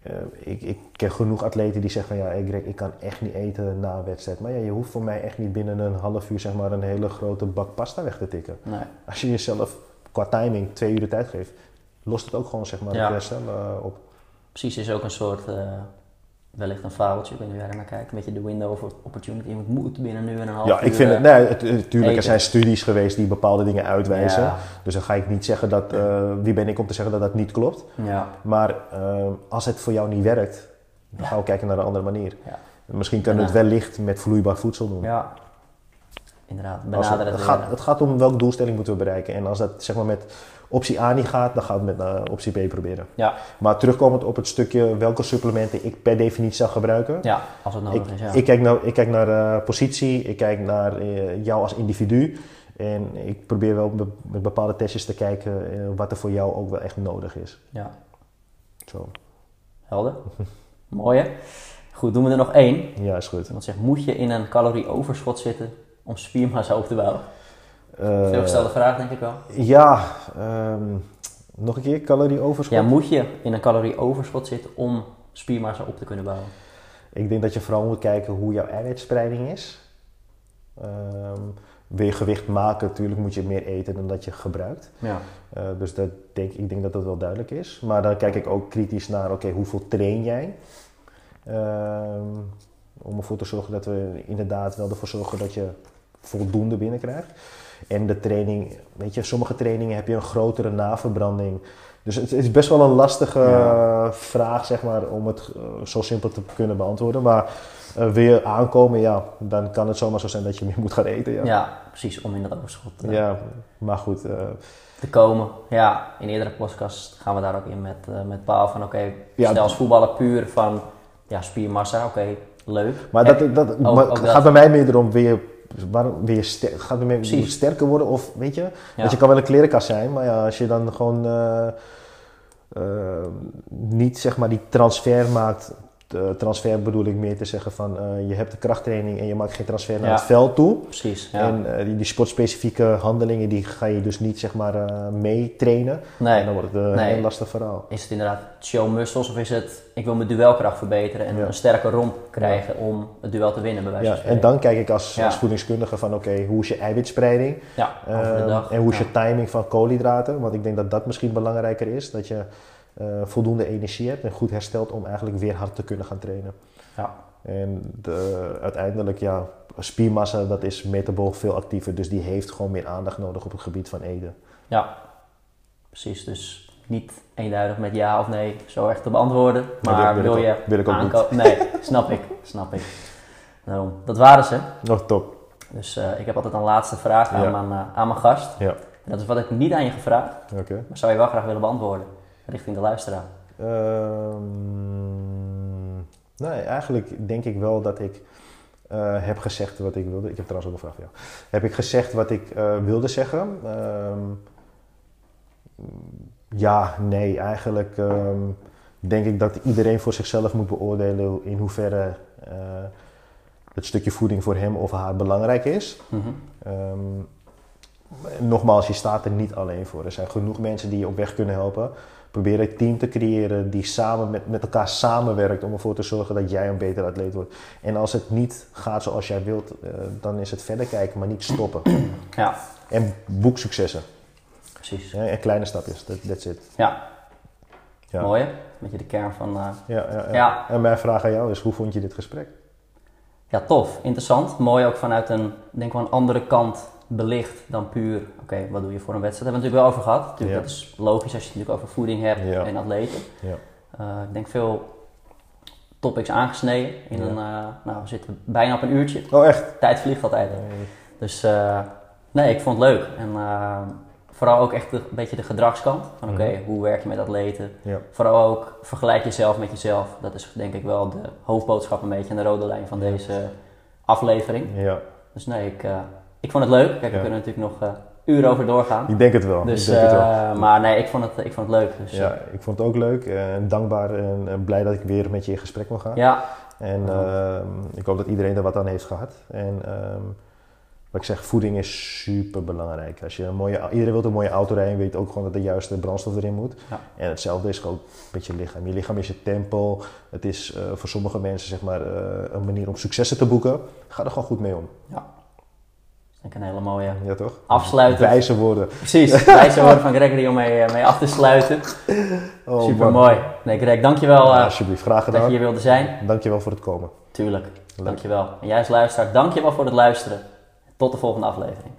eh, ik, ik ken genoeg atleten die zeggen van ja, ik, ik kan echt niet eten na een wedstrijd. Maar ja, je hoeft voor mij echt niet binnen een half uur zeg maar een hele grote bak pasta weg te tikken. Nee. Als je jezelf qua timing twee uur de tijd geeft, lost het ook gewoon zeg maar Ja. het herstel eh, op. Precies is ook een soort, eh, wellicht een fabeltje, ik weet niet hoe jij er naar kijkt, een beetje de window of opportunity. Je moet binnen nu en een half Ja, ik vind het, eh, nee, het, het- tuurlijk, er zijn studies geweest die bepaalde dingen uitwijzen. Ja, Dus dan ga ik niet zeggen dat, eh, wie ben ik om te zeggen dat dat niet klopt. ja, Maar eh, als het voor jou niet werkt, dan Ja. gaan we kijken naar een andere manier. Ja. Misschien kunnen we het wellicht met vloeibaar voedsel doen. ja. Inderdaad, Als benader het, het, gaat, het gaat om welke doelstelling moeten we bereiken. En als dat zeg maar met optie A niet gaat, dan gaan we het met eh, optie B proberen. Ja. Maar terugkomend op het stukje welke supplementen ik per definitie zou gebruiken. Ja, als het nodig ik, is, ja. ik kijk naar, ik kijk naar positie, ik kijk naar eh, jou als individu. En ik probeer wel be- met bepaalde testjes te kijken eh, wat er voor jou ook wel echt nodig is. ja, Zo. helder. Mooi hè? Goed, doen we er nog één. Ja, is goed. Iemand zegt, moet je in een calorieoverschot zitten om spiermassa op te bouwen? Eh, Veelgestelde vraag denk ik wel. ja, ehm, nog een keer, calorieoverschot. Ja, moet je in een calorieoverschot zitten om spiermassa op te kunnen bouwen? Ik denk dat je vooral moet kijken hoe jouw eiwitspreiding is. Ehm, wil je gewicht maken, natuurlijk moet je meer eten dan dat je gebruikt. Ja. Eh, dus dat denk, ik denk dat dat wel duidelijk is. Maar dan kijk ik ook kritisch naar, oké, hoeveel train jij? Ehm, om ervoor te zorgen dat we inderdaad wel ervoor zorgen dat je voldoende binnenkrijgt. En de training, weet je, sommige trainingen heb je een grotere naverbranding. Dus het is best wel een lastige Ja. vraag, zeg maar, om het eh, zo simpel te kunnen beantwoorden. Maar eh, wil je aankomen, ja, dan kan het zomaar zo zijn dat je meer moet gaan eten. Ja, Ja, precies, om in dat overschot eh, Ja, maar goed. eh, te komen. Ja, in eerdere podcasts gaan we daar ook in met, eh, met Paul van oké, Ja, stel als voetballer puur van ja, spiermassa, oké, leuk. Maar dat, dat, ook- maar ook het dat. gaat bij mij meer erom, wil je, waarom, wil je ster- gaat het Precies. sterker worden of weet je? Want je kan wel een klerenkast zijn, maar ja, als je dan gewoon eh, eh, niet zeg maar die transfer maakt. De transfer bedoel ik meer te zeggen van eh, je hebt de krachttraining en je maakt geen transfer naar Ja. het veld toe. Precies, ja. En eh, die, die sportspecifieke handelingen die ga je dus niet zeg maar eh, mee trainen. En nee, dan wordt het een Nee. heel lastig verhaal. is het inderdaad show muscles of is het ik wil mijn duelkracht verbeteren en Ja. een sterke romp krijgen om het duel te winnen bij wijze Ja, van en spreken. dan kijk ik als, als voedingskundige van oké, hoe is je eiwitspreiding? Ja, over de Ehm, dag. en hoe is je timing van koolhydraten? Want ik denk dat dat misschien belangrijker is. Dat je eh, voldoende energie hebt en goed herstelt om eigenlijk weer hard te kunnen gaan trainen. Ja. En de, uiteindelijk, ja, spiermassa dat is metabool veel actiever. Dus die heeft gewoon meer aandacht nodig op het gebied van eten. Ja, precies. Dus niet eenduidig met ja of nee zo echt te beantwoorden. Maar wil- wil wil ik je ook- wil ik ook niet. Nee, *laughs* snap ik. Snap ik. Daarom, dat waren ze. Nog top. Dus eh, ik heb altijd een laatste vraag aan, Ja. mijn, eh, aan mijn gast. Ja. En dat is wat ik niet aan je gevraagd, Oké. maar zou je wel graag willen beantwoorden. Richting de luisteraar. Ehm, nee, eigenlijk denk ik wel dat ik eh, heb gezegd wat ik wilde. Ik heb trouwens ook een vraag voor jou. Heb ik gezegd wat ik eh, wilde zeggen? Ehm, ja, nee. Eigenlijk ehm, denk ik dat iedereen voor zichzelf moet beoordelen in hoeverre eh, het stukje voeding voor hem of haar belangrijk is. Mhm. Nogmaals, je staat er niet alleen voor. Er zijn genoeg mensen die je op weg kunnen helpen. Probeer een team te creëren die samen met, met elkaar samenwerkt om ervoor te zorgen dat jij een beter atleet wordt. En als het niet gaat zoals jij wilt, eh, dan is het verder kijken, maar niet stoppen. *clears throat* Ja, En boek successen. precies. Ja, en kleine stapjes, that, that's it. Ja, Ja. mooi hè? Beetje de kern van... eh, Ja, ja, ja. Ja. En mijn vraag aan jou is, hoe vond je dit gesprek? Ja, tof. Interessant. Mooi ook vanuit een, denk wel een andere kant belicht dan puur, oké, wat doe je voor een wedstrijd? Daar hebben we het natuurlijk wel over gehad. Natuurlijk, Ja. Dat is logisch als je het natuurlijk over voeding hebt Ja. en atleten. Ja. Eh, ik denk veel topics aangesneden. In een, eh, nou, we zitten bijna op een uurtje. Oh, echt? Tijd vliegt altijd. Dus eh, nee, ik vond het leuk. En vooral ook echt de- een beetje de gedragskant. Van oké, Mhm. hoe werk je met atleten? Vooral ook vergelijk jezelf met jezelf. Dat is denk ik wel de hoofdboodschap een beetje en de rode lijn van deze aflevering. Ja, Dus nee, ik, ik vond het leuk. Kijk, we Ja. kunnen natuurlijk nog eh, uren over doorgaan. ik denk het wel. Dus, ik denk het wel. eh, maar nee, ik vond het, ik vond het leuk. Dus, Ja, ik vond het ook leuk en dankbaar en eh, blij dat ik weer met je in gesprek mag gaan. ja, En Ja. ehm, ik hoop dat iedereen er wat aan heeft gehad. En ehm, wat ik zeg, voeding is super belangrijk. Als je een mooie, iedereen wil een mooie auto rijden, weet ook gewoon dat de juiste brandstof erin moet. Ja. En hetzelfde is ook met je lichaam. Je lichaam is je tempel. Het is eh, voor sommige mensen zeg maar, eh, een manier om successen te boeken. Ga er gewoon goed mee om. Ik een hele mooie Ja toch? afsluiter. Wijze woorden. Precies, *laughs* wijze woorden van Gregory om mee, eh, mee af te sluiten. Oh, Super mooi. Nee, Greg, dankjewel Ja, eh alsjeblieft, graag dat je gedaan. hier wilde zijn. Dankjewel voor het komen. Tuurlijk, Leuk. dankjewel. En jij als luisteraar, dankjewel voor het luisteren. Tot de volgende aflevering.